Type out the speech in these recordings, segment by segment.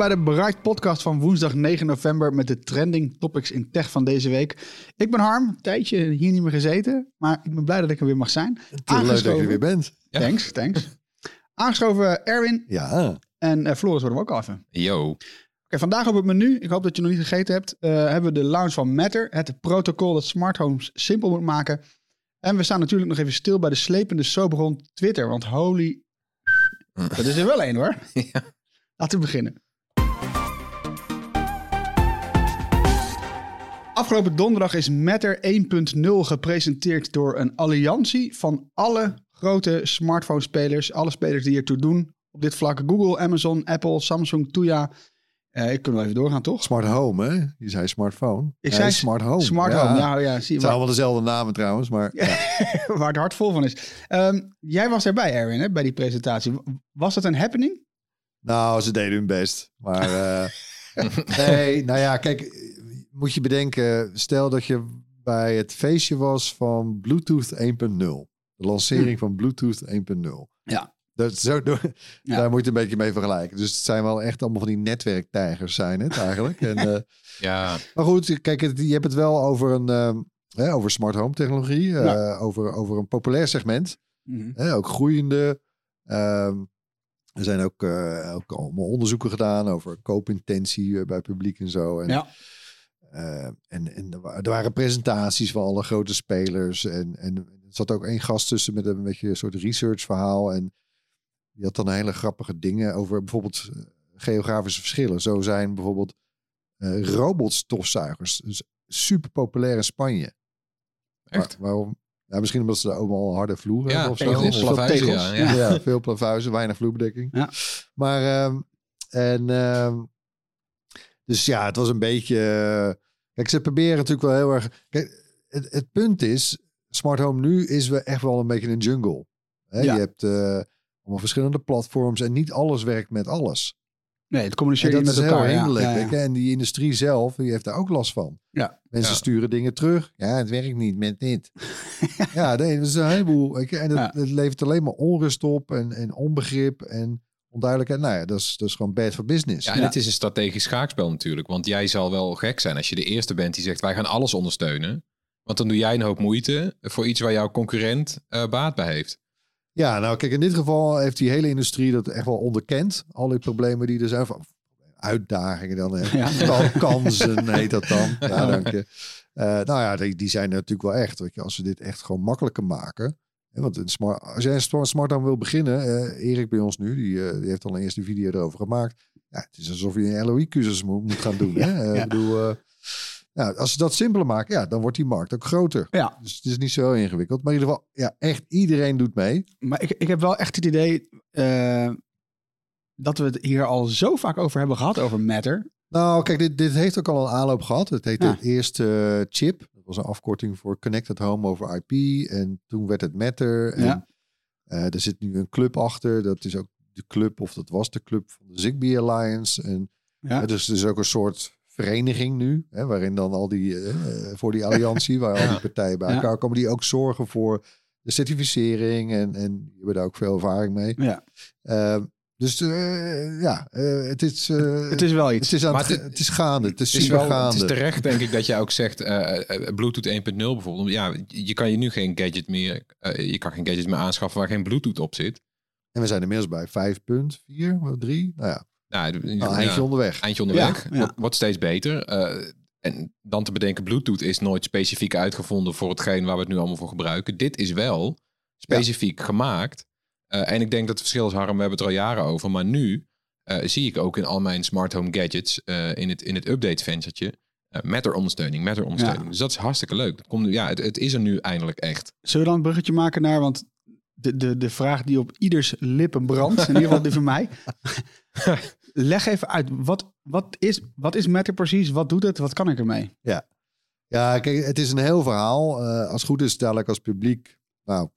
Bij de Bright Podcast van woensdag 9 november met de trending topics in tech van deze week. Ik ben Harm, een tijdje hier niet meer gezeten, maar ik ben blij dat ik er weer mag zijn. Te leuk dat je er weer bent. Thanks, thanks. Aangeschoven Erwin Ja, en eh, Floris worden we ook al even. Oké, Yo. vandaag op het menu, ik hoop dat je nog niet gegeten hebt, eh, hebben we de launch van Matter, het protocol dat smart homes simpel moet maken. En we staan natuurlijk nog even stil bij de slepende soap rond Twitter, want holy... Dat is er wel één hoor. Laten we beginnen. Afgelopen donderdag is Matter 1.0 gepresenteerd door een alliantie van alle grote smartphone-spelers. Alle spelers die ertoe doen op dit vlak. Google, Amazon, Apple, Samsung, Tuya. Eh, ik kan wel even doorgaan, toch? smart home, hè? Je zei smartphone. Ik zei smart home. Smart home, ja, ja zie Het zijn waar, allemaal dezelfde namen trouwens, maar ja. waar het hart vol van is. Ehm, jij was erbij, Erwin, hè, bij die presentatie. Was dat een happening? Nou, ze deden hun best. Maar eh, nee, nou ja, kijk, moet je bedenken, stel dat je bij het feestje was van Bluetooth 1.0. De lancering van Bluetooth 1.0. Ja. Dat, zo, Ja. Daar moet je een beetje mee vergelijken. Dus het zijn wel echt allemaal van die netwerktijgers zijn het eigenlijk. En, eh, Ja, Maar goed, kijk, het- je hebt het wel over een hè, over smart home technologie, eh, Ja. over, over een populair segment, hè, ook groeiende. Ehm, er zijn ook, eh, ook allemaal onderzoeken gedaan over koopintentie eh, bij publiek en zo. En, Ja. Eh, en, en er, wa- er waren presentaties van alle grote spelers. En, en er zat ook één gast tussen met een beetje een soort research verhaal. En die had dan hele grappige dingen over bijvoorbeeld eh, geografische verschillen. Zo zijn bijvoorbeeld eh robotstofzuigers dus super populair in Spanje. echt. Waar- waarom? Ja, misschien omdat ze daar allemaal harde vloeren Ja, hebben of zo. tegels, Of veel plavuizen, tegels. ja, ja. ja. veel plavuizen, weinig vloerbedekking. Ja. Maar, ehm, en, ehm, dus ja, het was een beetje... eh, kijk, ze proberen natuurlijk wel heel erg... Kijk, het, het punt is, smart home nu is we echt wel een beetje een jungle. Hè? Ja. Je hebt eh, allemaal verschillende platforms en niet alles werkt met alles. Nee, het En communiceren dat met is heel elkaar. ja. hinderlijk. Ja, ja. weet je. En die industrie zelf, die heeft daar ook last van. Ja. Mensen sturen dingen terug. Ja, het werkt niet met dit. ja, nee, dat is een heleboel. En het levert alleen maar onrust op en, en onbegrip en onduidelijkheid. Nou ja, dat is, dat is gewoon bad for business. Ja, en het is een strategisch schaakspel natuurlijk. Want jij zal wel gek zijn als je de eerste bent die zegt wij gaan alles ondersteunen. Want dan doe jij een hoop moeite voor iets waar jouw concurrent eh, baat bij heeft. Ja, nou kijk, in dit geval heeft die hele industrie dat echt wel onderkend. Al die problemen die er zijn. Van, uitdagingen dan. Ja. Kan- Kansen heet dat dan. Ja, dank je. Eh, nou ja, die, die zijn natuurlijk wel echt. Weet je, als we dit echt gewoon makkelijker maken. Want een smart, als jij een smart, home wil beginnen. eh, Erik bij ons nu, die, eh, die heeft al een eerste video erover gemaakt. Ja, het is alsof je een LOE-cursus moet, moet gaan doen. hè. Eh, ja. Ik bedoel, eh, nou, als ze dat simpeler maken, ja, dan wordt die markt ook groter. Ja. Dus het is niet zo ingewikkeld. Maar in ieder geval, ja, echt iedereen doet mee. Maar ik, ik heb wel echt het idee dat we het hier al zo vaak over hebben gehad, over Matter. Nou, kijk, dit, dit heeft ook al een aanloop gehad. Het heette Ja. het eerste chip. Was een afkorting voor Connected Home over IP. En toen werd het Matter. En, Ja. eh, er zit nu een club achter. Dat is ook de club, of dat was de club van de Zigbee Alliance. En Ja. eh, dus er is ook een soort vereniging nu. Hè, waarin dan al die, eh, voor die alliantie, waar al die partijen bij elkaar komen. Die ook zorgen voor de certificering. En, en die hebben daar ook veel ervaring mee. Ja. Dus eh, ja, eh, het is... eh, Het is wel iets. het is, aan Maar het, het- het is gaande. Het is Het is, super wel, het gaande. is terecht denk ik dat jij ook zegt Bluetooth 1.0 bijvoorbeeld. Ja, je kan je nu geen gadget meer, eh, je kan geen gadget meer aanschaffen waar geen Bluetooth op zit. En we zijn inmiddels bij 5.4 of 3. Nou ja, Nou, ja, eindje onderweg. eindje onderweg. Ja, ja. Wordt, wordt steeds beter. Eh, en dan te bedenken, Bluetooth is nooit specifiek uitgevonden voor hetgeen waar we het nu allemaal voor gebruiken. Dit is wel specifiek gemaakt. Eh, en ik denk dat het verschil is, Harm, we hebben het er al jaren over. Maar nu eh, zie ik ook in al mijn smart home gadgets eh, in het, in het update venstertje eh Matter ondersteuning, Matter ondersteuning. Ja. Dus dat is hartstikke leuk. Dat komt, ja, het, het is er nu eindelijk echt. Zullen we dan een bruggetje maken naar, want de, de, de vraag die op ieders lippen brandt, in ieder geval die van mij. Leg even uit, wat, wat, is, wat is Matter precies? Wat doet het? Wat kan ik ermee? Ja, kijk, het is een heel verhaal. Eh, als het goed is, dadelijk als publiek. Nou,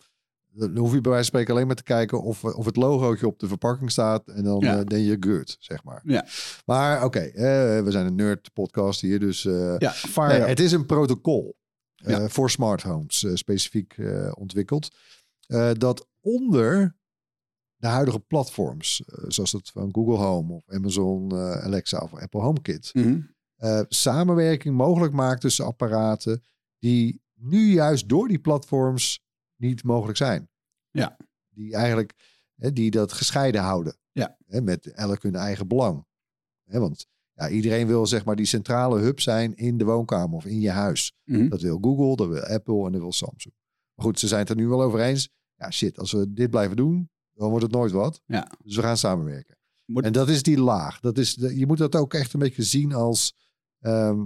dan hoef je bij wijze van spreken alleen maar te kijken of, of het logootje op de verpakking staat. En dan Ja. eh ben je good, zeg maar. Ja. Maar oké, eh, we zijn een nerd podcast hier, dus eh, Ja, Nee, het is een protocol eh, Ja. voor smart homes, eh, specifiek eh, ontwikkeld. eh, dat onder de huidige platforms, eh, zoals dat van Google Home of Amazon eh, Alexa of Apple HomeKit, eh, samenwerking mogelijk maakt tussen apparaten die nu juist door die platforms niet mogelijk zijn. Ja. Die eigenlijk hè, die dat gescheiden houden. Ja. Hè, met elk hun eigen belang. Hè, want ja, iedereen wil zeg maar die centrale hub zijn in de woonkamer of in je huis. Mhm. Dat wil Google, dat wil Apple en dat wil Samsung. Maar goed, ze zijn het er nu wel over eens. Ja, shit, als we dit blijven doen, dan wordt het nooit wat. Ja. Dus we gaan samenwerken. Moet- En dat is die laag. Dat is de, je moet dat ook echt een beetje zien als... ehm,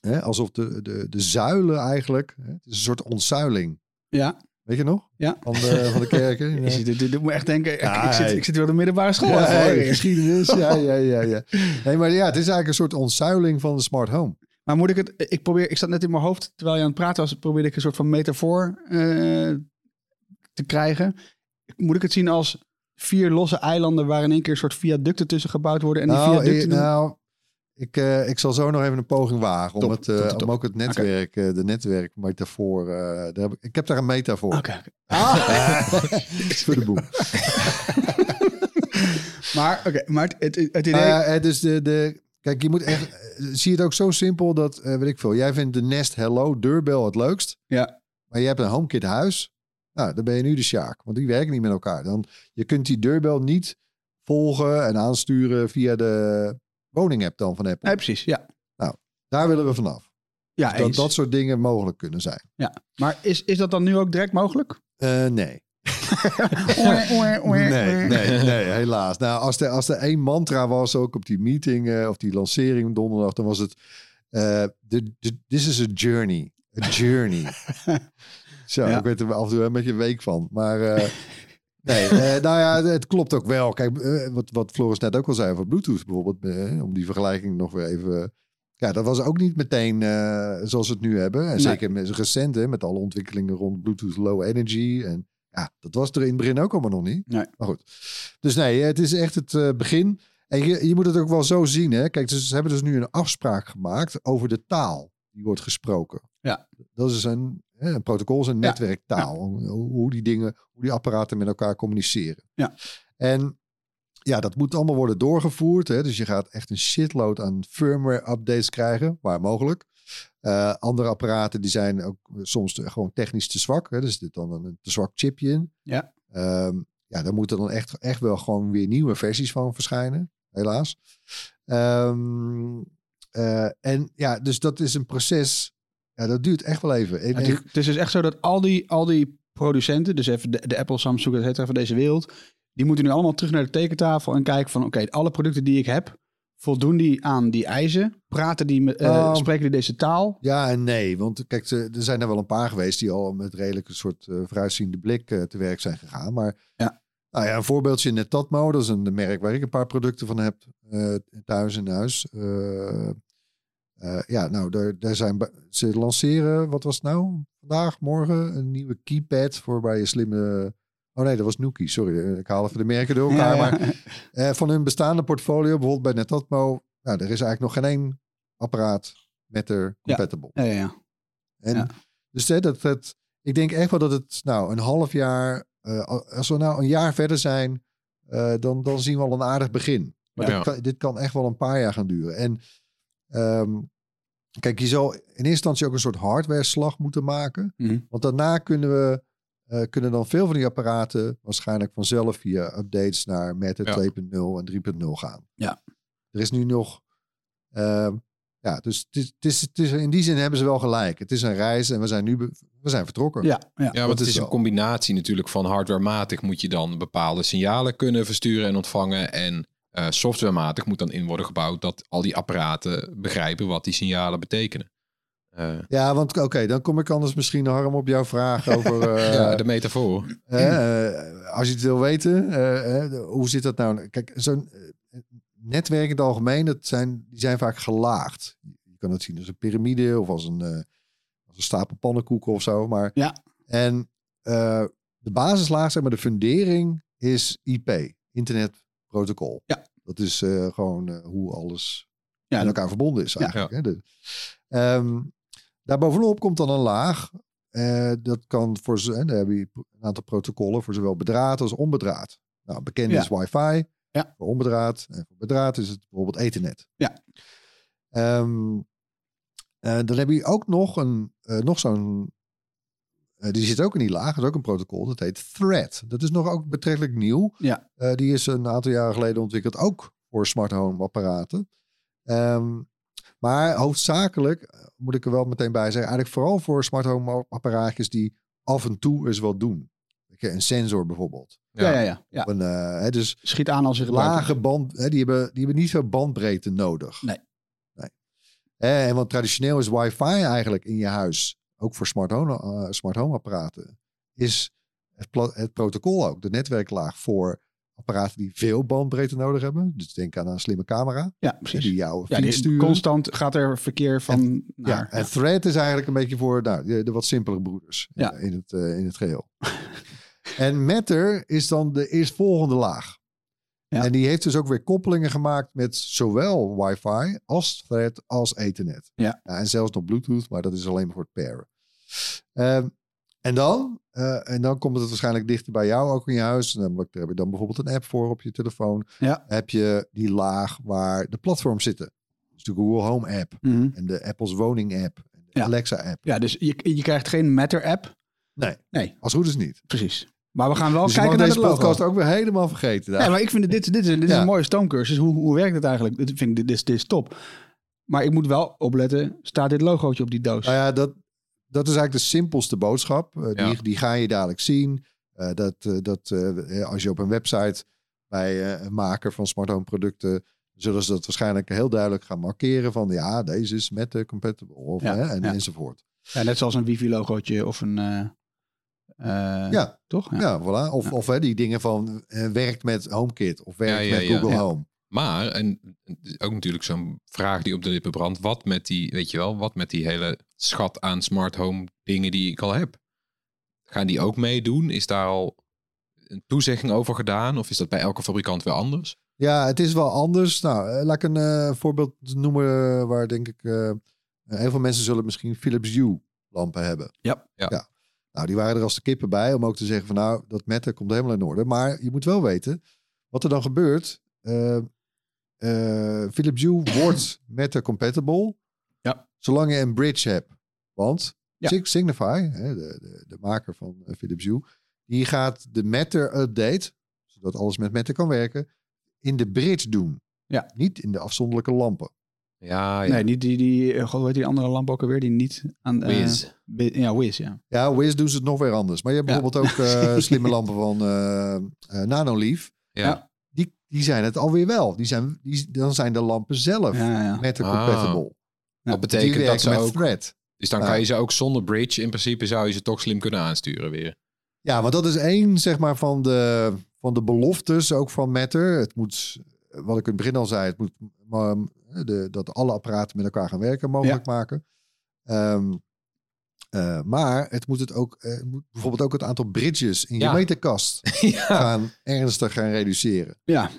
hè, alsof de, de, de zuilen eigenlijk... Hè, het is een soort ontzuiling. Ja, Weet je nog? Ja. Van de, van de kerken. je ziet, dit, dit doet me echt denken, ik- Ja, ik, zit, ik zit weer op de middelbare school. Ja, ja, geschiedenis. Ja, ja, ja, ja. Nee, maar ja, het is eigenlijk een soort ontzuiling van de smart home. Maar moet ik het, ik probeer, ik zat net in mijn hoofd, terwijl je aan het praten was, probeerde ik een soort van metafoor eh, te krijgen. Moet ik het zien als vier losse eilanden waar in één keer een soort viaducten tussen gebouwd worden? En die nou, viaducten doen- nou ik, eh, ik zal zo nog even een poging wagen om, het, eh, top, top, top. om ook het netwerk, eh, de netwerkmetafoor. daar heb ik, ik heb daar een metafoor. Oké, oké. Ah. Voor de boel. maar oké, maar het, het, het idee... Nou dus de, de, kijk, je moet echt. Zie het ook zo simpel dat, weet ik veel. Jij vindt de Nest Hello deurbel het leukst. Ja. Maar je hebt een HomeKit huis. Nou, dan ben je nu de Sjaak. Want die werken niet met elkaar. Dan, je kunt die deurbel niet volgen en aansturen via de woning-app dan van Apple. nee, precies, ja. Daar willen we vanaf. Ja, Dat eens. dat soort dingen mogelijk kunnen zijn. Maar is, is dat dan nu ook direct mogelijk? Eh, nee. Nee, nee, nee, helaas. Nou, als er, als er één mantra was, ook op die meeting eh, of die lancering donderdag, dan was het: eh, de de- This is a journey. A journey. Zo, Ja. ik weet er af en toe een beetje week van. Maar eh, nee, eh, nou ja, het klopt ook wel. Kijk, eh, wat, wat Floris net ook al zei over Bluetooth bijvoorbeeld, eh, om die vergelijking nog weer even. Ja, dat was ook niet meteen eh, zoals we het nu hebben. En zeker met recent, hè, met alle ontwikkelingen rond Bluetooth Low Energy. En ja, dat was er in het begin ook allemaal nog niet. Nee. Maar goed. Dus nee, het is echt het eh, begin. En je, je moet het ook wel zo zien. Hè? Kijk, dus, ze hebben dus nu een afspraak gemaakt over de taal die wordt gesproken. Ja. Dat is een, een protocol, is een netwerktaal. Hoe, hoe die dingen, hoe die apparaten met elkaar communiceren. Ja. En ja, dat moet allemaal worden doorgevoerd. Hè? Dus je gaat echt een shitload aan firmware updates krijgen, waar mogelijk. Eh, andere apparaten die zijn ook soms te- gewoon technisch te zwak. Hè? Dus er zit dan een te zwak chipje in. Ja. Ehm, ja, daar moeten dan echt, echt wel gewoon weer nieuwe versies van verschijnen. Helaas. Ehm, eh, en ja, dus dat is een proces. Ja, dat duurt echt wel even. En- Het, en- is- het is dus echt zo dat al die, al die producenten, dus even de, de Apple, Samsung, et cetera, van deze wereld, die moeten nu allemaal terug naar de tekentafel en kijken van, oké, alle producten die ik heb, voldoen die aan die eisen? Praten die, Oh. spreken die deze taal? Ja en nee, want kijk, er zijn er wel een paar geweest die al met redelijk een soort eh vooruitziende blik eh, te werk zijn gegaan. Maar Ja. Nou ja, een voorbeeldje Netatmo, dat is een merk waar ik een paar producten van heb thuis in huis. Eh, ja, nou, daar, daar zijn ze lanceren, wat was het nou? Vandaag, morgen, een nieuwe keypad voor bij je slimme. Oh nee, dat was Nuki, sorry. eh, Ik haal even de merken door elkaar. Ja, ja. Maar eh, van hun bestaande portfolio, bijvoorbeeld bij Netatmo, nou, er is eigenlijk nog geen één apparaat met er compatible. Ja, ja, ja. En dus hè, dat, dat, ik denk echt wel dat het nou een half jaar, als we nou een jaar verder zijn, dan, dan zien we al een aardig begin. Maar Ja. dit, kan, dit kan echt wel een paar jaar gaan duren. En ehm, kijk, je zal in eerste instantie ook een soort hardware slag moeten maken. Mhm. Want daarna kunnen we eh, kunnen dan veel van die apparaten waarschijnlijk vanzelf via updates naar Matter Ja. 2.0 en 3.0 gaan. Ja. Er is nu nog. ehm, ja, dus het is, het is, het is, in die zin hebben ze wel gelijk. Het is een reis en we zijn nu we zijn vertrokken. Ja, ja. Ja, dat want het is een combinatie natuurlijk van hardwarematig moet je dan bepaalde signalen kunnen versturen en ontvangen. En Eh, softwarematig moet dan in worden gebouwd dat al die apparaten begrijpen wat die signalen betekenen. Eh, Ja, want oké, dan kom ik anders misschien, Harm, op jouw vraag over... eh, ja, de metafoor. eh, als je het wil weten, hoe zit dat nou? Kijk, zo'n netwerk in het algemeen, dat zijn, die zijn vaak gelaagd. Je kan het zien als een piramide of als een, eh, als een stapel pannenkoeken of zo. Maar, Ja. En eh, de basislaag, zeg maar, de fundering is IP, internetprotocol. Ja. Dat is eh, gewoon eh, hoe alles Ja, met elkaar verbonden is Ja. eigenlijk. Hè? De, Ehm, daarbovenop komt dan een laag. eh, dat kan voor ze, en daar heb je een aantal protocollen voor zowel bedraad als onbedraad. Nou, bekend Ja. is wifi Ja. voor onbedraad. En voor bedraad is het bijvoorbeeld ethernet. Ja. Ehm, eh, dan heb je ook nog, een, eh, nog zo'n. Eh, die zit ook in die laag. Dat is ook een protocol. Dat heet Thread. Dat is nog ook betrekkelijk nieuw. Ja. Eh, die is een aantal jaren geleden ontwikkeld. Ook voor smart home apparaten. Ehm, maar hoofdzakelijk, eh, moet ik er wel meteen bij zeggen, eigenlijk vooral voor smart home apparaatjes die af en toe eens wat doen. Een sensor bijvoorbeeld. ja, ja, ja, ja. Een, hè, dus Schiet aan als je lage band, hè, die, hebben, die hebben niet veel bandbreedte nodig. Nee. nee. En want traditioneel is wifi eigenlijk in je huis, ook voor smart home, eh, smart home apparaten, is het, protocol ook, de netwerklaag voor apparaten die veel bandbreedte nodig hebben. Dus denk aan een slimme camera, Ja, hè, precies. die jou Ja, die, constant gaat er verkeer van naar. Ja, en Thread is eigenlijk een beetje voor nou, de, de wat simpelere broeders Ja. eh, in, het, eh, in het geheel. en Matter is dan de eerstvolgende laag. Ja. En die heeft dus ook weer koppelingen gemaakt met zowel wifi als Thread als Ethernet. Ja. en zelfs nog Bluetooth, maar dat is alleen maar voor het pairen. Ehm, en dan, eh, en dan komt het waarschijnlijk dichter bij jou ook in je huis. Namelijk, daar heb je dan bijvoorbeeld een app voor op je telefoon. Ja. Heb je die laag waar de platforms zitten. Dus de Google Home app Mhm. en de Apple's Woning app. En de Ja. Alexa app. Ja, dus je, je krijgt geen Matter-app. Nee, Nee, als goed is niet. precies. Maar we gaan wel dus kijken naar deze het logo. podcast ook weer helemaal vergeten. Ja, maar ik vind dit, dit, is, dit is een mooie stoomcursus. Hoe, hoe werkt het eigenlijk? Dit vind ik dit, is, dit is top. Maar ik moet wel opletten, staat dit logootje op die doos? Nou ja, dat, dat is eigenlijk de simpelste boodschap. Eh, die, Ja. die ga je dadelijk zien. Eh, dat eh, dat eh, als je op een website bij eh, een maker van smart home producten... zullen ze dat waarschijnlijk heel duidelijk gaan markeren van... ja, deze is met de compatible of, Ja, hè, en, ja. enzovoort. Ja, net zoals een wifi-logootje of een... eh, Ja, Toch? ja. voilà. Of, Ja. of hè, die dingen van eh, werkt met HomeKit of werkt Ja, ja, met. Google Ja. Home. Maar, en ook natuurlijk zo'n vraag die op de lippen brandt. Wat met die, weet je wel, wat met die hele schat aan smart home dingen die ik al heb? Gaan die ook meedoen? Is daar al een toezegging over gedaan? Of is dat bij elke fabrikant weer anders? Ja, het is wel anders. Nou, eh, laat ik een eh, voorbeeld noemen waar denk ik eh, heel veel mensen zullen misschien Philips Hue lampen hebben. Ja. Ja. Nou, die waren er als de kippen bij om ook te zeggen van nou, dat metten komt helemaal in orde. Maar je moet wel weten wat er dan gebeurt. Eh, eh, Philips Hue wordt Matter compatible. Ja. Zolang je een bridge hebt. Want Ja. Sig- Signify, hè, de, de, de maker van eh, Philips Hue, die gaat de Matter update, zodat alles met Matter kan werken, in de bridge doen. Ja. Niet in de afzonderlijke lampen. Ja, ja. Nee, niet die, die, eh, god, heet die andere lamp ook alweer? Die niet aan... eh, Wiz. Wi- ja, Wiz, ja. Ja, Wiz doen ze het nog weer anders. Maar je hebt Ja. bijvoorbeeld ook eh, slimme lampen van eh eh, Nanoleaf. ja. Die, die zijn het alweer wel. Die zijn, die, dan zijn de lampen zelf Ja, ja. met de Ah. compatible. Dat Die betekent dat ze met ook... Thread. Dus dan Ja. kan je ze ook zonder bridge, in principe zou je ze toch slim kunnen aansturen weer. Ja, want dat is één zeg maar, van, de, van de beloftes ook van Matter. Het moet, wat ik in het begin al zei, het moet maar, de, dat alle apparaten met elkaar gaan werken mogelijk maken. Ehm, eh, maar het moet het ook, eh, moet bijvoorbeeld ook het aantal bridges in Ja. je meterkast ja, gaan ernstig gaan reduceren. Ja,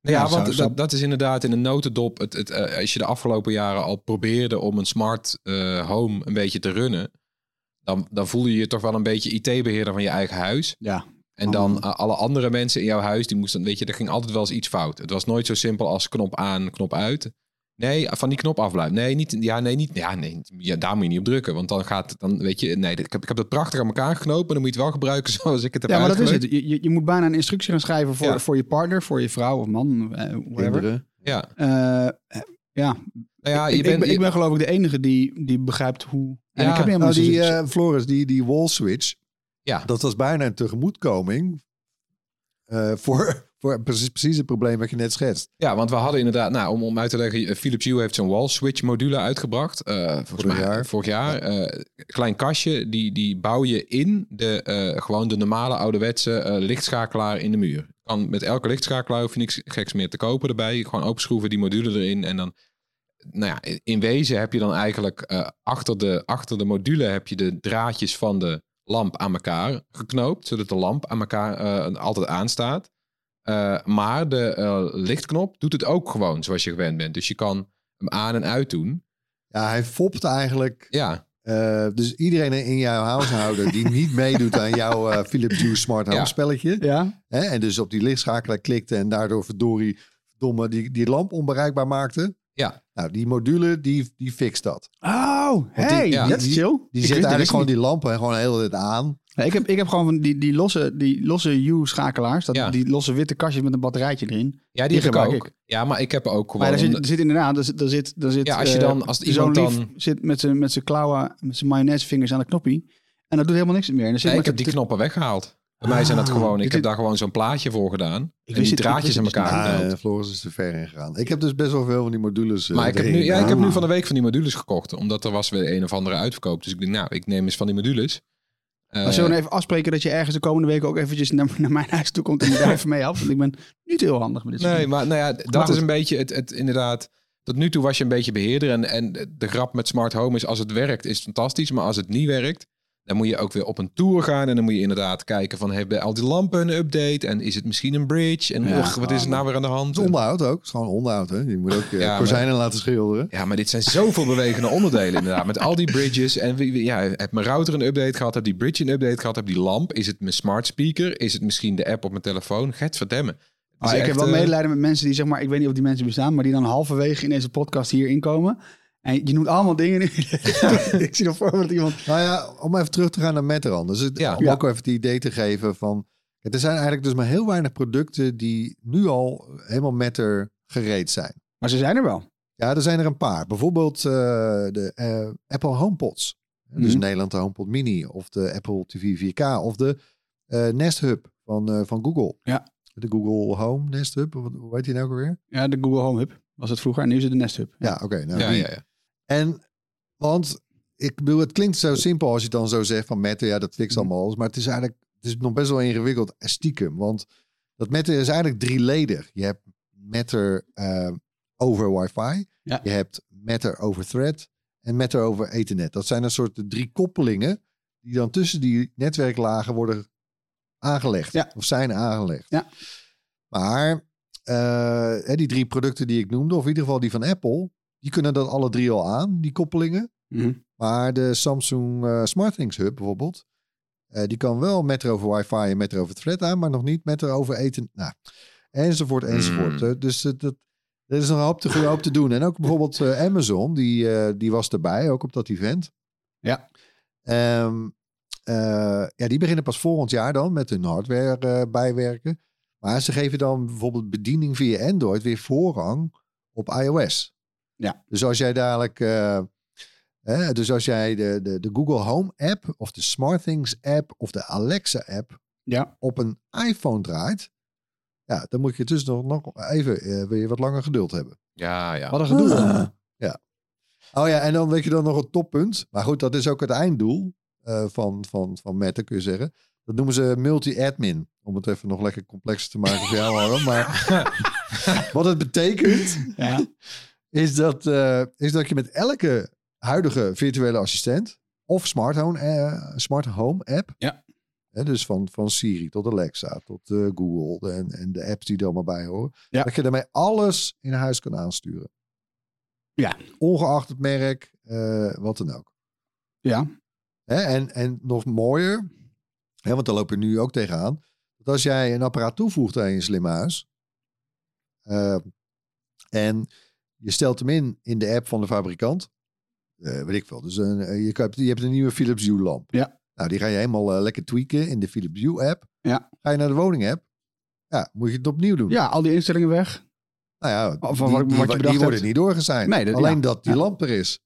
ja, Ja, want dat, dat is inderdaad in een notendop. Het, het, eh, als je de afgelopen jaren al probeerde om een smart eh, home een beetje te runnen, dan, dan voel je je toch wel een beetje IT-beheerder van je eigen huis. ja. En dan eh, alle andere mensen in jouw huis, die moesten, weet je, er ging altijd wel eens iets fout. Het was nooit zo simpel als knop aan, knop uit. Nee, van die knop afblijven. Nee, niet, ja, nee, niet, ja, nee, ja, daar moet je niet op drukken. Want dan gaat, dan weet je, nee, ik heb, ik heb dat prachtig aan elkaar geknopen. Maar dan moet je het wel gebruiken zoals ik het heb ja, maar dat is het. Je, je, moet bijna een instructie gaan schrijven voor, Ja. voor je partner, voor je vrouw of man, eh, whatever. Ja, Eh, ja, nou ja, ik, je ik bent, ben, je- ik ben geloof ik de enige die, die begrijpt hoe... En Ja, ik heb helemaal Nou, die eh, Floris, die, die wall switch, ja, dat was bijna een tegemoetkoming eh, voor, voor precies, precies het probleem wat je net schetst. Ja, want we hadden inderdaad, nou, om, om uit te leggen, eh, Philips Hue heeft zo'n wall switch module uitgebracht. volgens Vorig mij jaar. vorig jaar. Klein kastje, die, die bouw je in de, gewoon de normale ouderwetse lichtschakelaar in de muur. Kan met elke lichtschakelaar hoef je niks geks meer te kopen erbij. Gewoon openschroeven, die module erin en dan... Nou ja, in wezen heb je dan eigenlijk achter, de, achter de module heb je de draadjes van de lamp aan elkaar geknoopt, zodat de lamp aan elkaar eh, altijd aanstaat. Eh, maar de eh, lichtknop doet het ook gewoon zoals je gewend bent. Dus je kan hem aan en uit doen. Ja, hij fopt eigenlijk. Ja, eh, dus iedereen in jouw huishouden die niet meedoet aan jouw eh, Philips Hue Smart Home Ja. spelletje. Ja. Hè, en dus op die lichtschakelaar klikte en daardoor verdorie domme die, die lamp onbereikbaar maakte. Ja. Nou, die module die, die fixt dat. Oh, hey, ja, dat is die- chill. Die Ik zet eigenlijk gewoon die lampen gewoon heel tijd aan. ik, heb, ik heb gewoon van die, die losse, die losse U-schakelaars. Dat, Ja. Die losse witte kastjes met een batterijtje erin. ja die, Die heb ik gebruik ook. ik. Ja, maar ik heb ook gewoon... Maar er zit, er zit inderdaad, er zit, er zit, er zit Ja, als je eh, dan- als zo'n iemand lief dan- zit met zijn met zijn klauwen, met zijn mayonaisevingers aan de knoppie. En dat doet helemaal niks meer. En dan zit Nee, ik heb die knoppen weggehaald. Bij mij zijn dat Ah, gewoon... ik Ik heb daar gewoon zo'n plaatje voor gedaan. en wist die het- ik draadjes het elkaar eh, Floris is te ver ingegaan. Ik heb dus best wel veel van die modules. eh, Maar ik heb, nu, ja, ik heb nu van de week van die modules gekocht. Omdat er was weer een of andere uitverkoop. Dus ik denk, nou, ik neem eens van die modules. Eh, Maar zullen we even afspreken dat je ergens de komende weken ook eventjes naar, naar mijn huis toe komt en me daar even mee helpt? Want ik ben niet heel handig met dit Nee, maar nou ja, dat Maar is een beetje het, het inderdaad. Tot nu toe was je een beetje beheerder. En, en de grap met smart home is: als het werkt, is het fantastisch. Maar als het niet werkt, dan moet je ook weer op een tour gaan. En dan moet je inderdaad kijken: van hebben al die lampen een update? En is het misschien een bridge? En Ja. och, wat is er nou weer aan de hand? Het onderhoud ook. Het is gewoon onderhoud. Hè? Je moet ook eh, maar- kozijnen laten schilderen. Ja, maar dit zijn zoveel bewegende onderdelen inderdaad. Met al die bridges. En wie- wie- ja, heb mijn router een update gehad? Heb die bridge een update gehad? Heb die lamp? Is het mijn smart speaker? Is het misschien de app op mijn telefoon? Get verdemmen. Het is Maar ik heb wel eh, medelijden met mensen die, zeg maar, ik weet niet of die mensen bestaan, maar die dan halverwege in deze podcast hier inkomen. En je noemt allemaal dingen nu. ik zie nog voor me dat iemand... Nou ja, om even terug te gaan naar Metteran. Dus het, Ja. om Ja. ook even het idee te geven van... Er zijn eigenlijk dus maar heel weinig producten die nu al helemaal Metter gereed zijn. Maar ze zijn er wel. Ja, er zijn er een paar. Bijvoorbeeld eh, de eh, Apple HomePods. Dus Mhm. in Nederland de HomePod Mini of de Apple TV 4K of de eh, Nest Hub van, eh, van Google. Ja. De Google Home Nest Hub, hoe heet die nou ook alweer? Ja, de Google Home Hub was het vroeger en nu is het de Nest Hub. Ja, oké. nou, Ja, ja, ja. En, want ik bedoel, het klinkt zo simpel als je het dan zo zegt van Matter, ja, dat fixt allemaal alles. Maar het is eigenlijk, het is nog best wel ingewikkeld stiekem. Want dat Matter is eigenlijk drieledig. Je hebt Matter eh, over wifi, Ja. je hebt Matter over thread en Matter over ethernet. Dat zijn een soort de drie koppelingen die dan tussen die netwerklagen worden aangelegd. Ja. Of zijn aangelegd. Ja. Maar eh, die drie producten die ik noemde, of in ieder geval die van Apple, die kunnen dat alle drie al aan, die koppelingen. Mhm. Maar de Samsung eh SmartThings Hub bijvoorbeeld, eh, die kan wel met over wifi en met over thread aan, maar nog niet met over eten. Nou, enzovoort, enzovoort. Mm. Eh, dus dat, er is nog een hoop te, hoop te doen. En ook bijvoorbeeld Amazon, die, die was erbij, ook op dat event. Ja. Ehm, eh, ja, die beginnen pas volgend jaar dan met hun hardware bijwerken. Maar ze geven dan bijvoorbeeld bediening via Android weer voorrang op iOS. Ja. Dus als jij dadelijk, eh, hè, dus als jij de, de, de Google Home app of de SmartThings app of de Alexa app Ja. op een iPhone draait, ja, dan moet je dus nog, nog even eh, weer wat langer geduld hebben. Ja, ja. Wat een gedoe. Ah. dan. Oh ja, en dan weet je dan nog een toppunt. Maar goed, dat is ook het einddoel eh, van, van, van Meta, kun je zeggen. Dat noemen ze multi-admin. Om het even nog lekker complexer te maken voor jou. Maar wat het betekent, Ja. Is dat, eh, is dat je met elke huidige virtuele assistent of smart home, eh, smart home app, Ja. hè, dus van, van Siri tot Alexa tot eh, Google en, en de apps die er allemaal bij horen, Ja. dat je daarmee alles in huis kan aansturen. Ja. Ongeacht het merk, wat dan ook. Ja. Hè, en, en nog mooier, hè, want daar loop je nu ook tegenaan, dat als jij een apparaat toevoegt aan je slimme huis, en je stelt hem in in de app van de fabrikant, eh, weet ik veel, dus een, eh, je, hebt een nieuwe Philips Hue lamp. Ja. Nou, die ga je helemaal eh, lekker tweaken in de Philips Hue app. Ja. Ga je naar de woning app, ja, moet je het opnieuw doen. ja, al die instellingen weg. Nou ja, Of die, wat- wat die, je die bedacht worden hebt. niet doorgezeind. Nee, dat- Alleen ja. dat die Ja. lamp er is.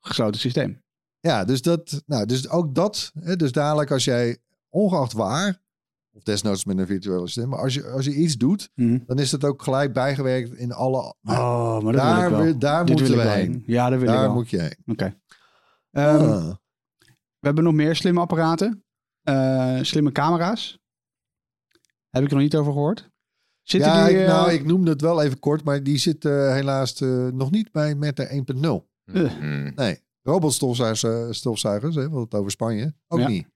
Gesloten systeem. Ja, dus, dat, nou, dus ook dat. Hè, dus dadelijk als jij ongeacht waar Of desnoods met een virtuele assistent. Maar als je, als je iets doet, Mhm. dan is het ook gelijk bijgewerkt in alle... Oh, maar dat wil daar ik wel. wil- daar moeten wil ik we wel heen. Ja, daar wil ik Daar wel. moet je heen. Oké. Ehm, Ah. We hebben nog meer slimme apparaten. Eh, slimme camera's. Heb ik er nog niet over gehoord. Zitten ja, die... ik, eh, nou, ik noemde het wel even kort, maar die zit eh, helaas eh, nog niet bij Meta 1.0. Eh. Mm. Nee, robotstofzuigers, stofzuigers, hè, wat het over Spanje, ook Ja. niet.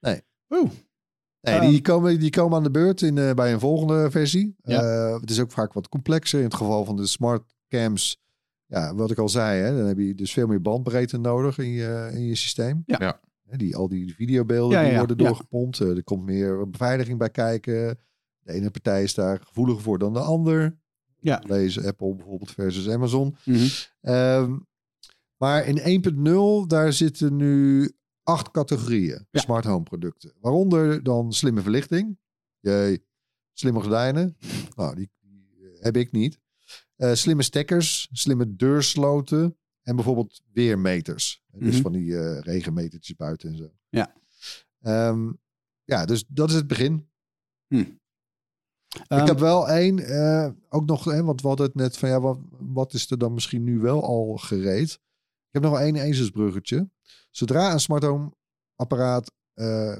Nee. Oeh. Nee, Ehm. die, komen, die komen aan de beurt in, eh, bij een volgende versie. Ja. Eh, het is ook vaak wat complexer. In het geval van de smart cams, ja, wat ik al zei, hè, dan heb je dus veel meer bandbreedte nodig in je, in je systeem. Ja. Die, al die videobeelden Ja, die ja. worden Ja. doorgepompt. Eh, er komt meer beveiliging bij kijken. De ene partij is daar gevoeliger voor dan de ander. Ja. Lees Apple bijvoorbeeld versus Amazon. Ehm, maar in 1.0, daar zitten nu acht categorieën Ja. smart home producten. Waaronder dan slimme verlichting. Jee, slimme gordijnen. nou, die, die heb ik niet. Eh, slimme stekkers, slimme deursloten en bijvoorbeeld weermeters. Dus Mhm. van die eh, regenmetertjes buiten en zo. Ja. Ehm, ja, dus dat is het begin. Ehm, ik heb wel één, eh, ook nog, hè, want we hadden het net van ja, wat, wat is er dan misschien nu wel al gereed? Ik heb nog wel één ezelsbruggetje. Zodra een smart home apparaat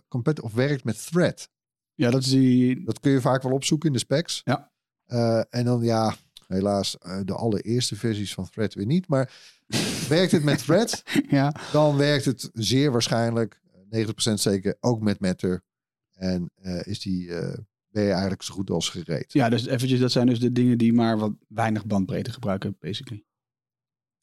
compet of werkt met Thread, Ja, dat is die... dat kun je vaak wel opzoeken in de specs. Ja. Eh, en dan ja, helaas eh, de allereerste versies van Thread weer niet. Maar werkt het met Thread, Ja, dan werkt het zeer waarschijnlijk, eh, 90% zeker, ook met Matter. En is die, ben je eigenlijk zo goed als gereed. ja, dus eventjes, dat zijn dus de dingen die maar wat weinig bandbreedte gebruiken, basically.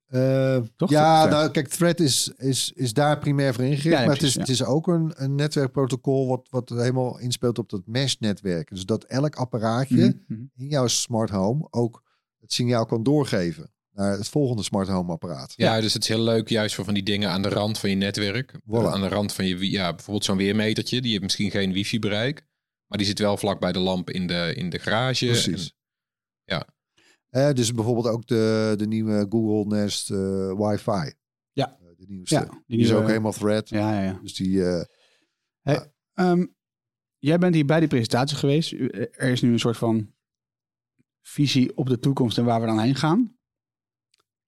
Eh, Toch? ja, nou kijk, Thread is, is, is daar primair voor ingericht. Ja, ja, maar het is, het is ook een, een netwerkprotocol wat, wat helemaal inspeelt op dat mesh-netwerk. Dus dat elk apparaatje Mhm, mhm. in jouw smart home ook het signaal kan doorgeven naar het volgende smart home apparaat. Ja, dus het is heel leuk juist voor van die dingen aan de rand van je netwerk. Voilà. Eh, Aan de rand van je, ja, bijvoorbeeld zo'n weermetertje. Die heeft misschien geen wifi bereik. Maar die zit wel vlak bij de lamp in de, in de garage. Precies. En- ja. Eh, dus bijvoorbeeld ook de, de nieuwe Google Nest eh, Wi-Fi. Ja. Eh, de nieuwste. Ja, die, die is ook helemaal Thread. Ja, ja, ja. Dus die... eh, Ehm, jij bent hier bij die presentatie geweest. Er is nu een soort van visie op de toekomst en waar we dan heen gaan.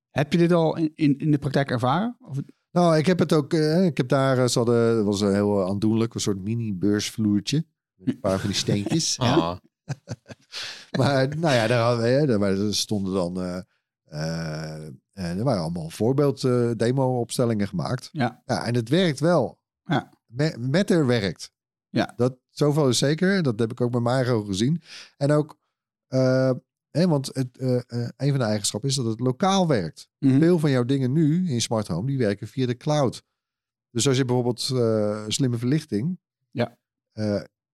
Heb je dit al in, in, in de praktijk ervaren? Of, Nou, ik heb het ook. eh, ik heb daar. eh, Ze hadden, was een heel aandoenlijk, een soort mini-beursvloertje. Met een paar van die steentjes. Ah, Maar nou ja, daar, hadden we, daar stonden dan. eh, eh, eh, er waren allemaal voorbeeld eh, demo-opstellingen gemaakt. Ja. ja. En het werkt wel. Ja. Me- Matter werkt. Ja. Dat, zoveel is zeker. Dat heb ik ook bij ogen gezien. En ook. hè, want het, een van de eigenschappen is dat het lokaal werkt. Mhm. Veel van jouw dingen nu in smart home, die werken via de cloud. Dus als je bijvoorbeeld slimme verlichting, Ja.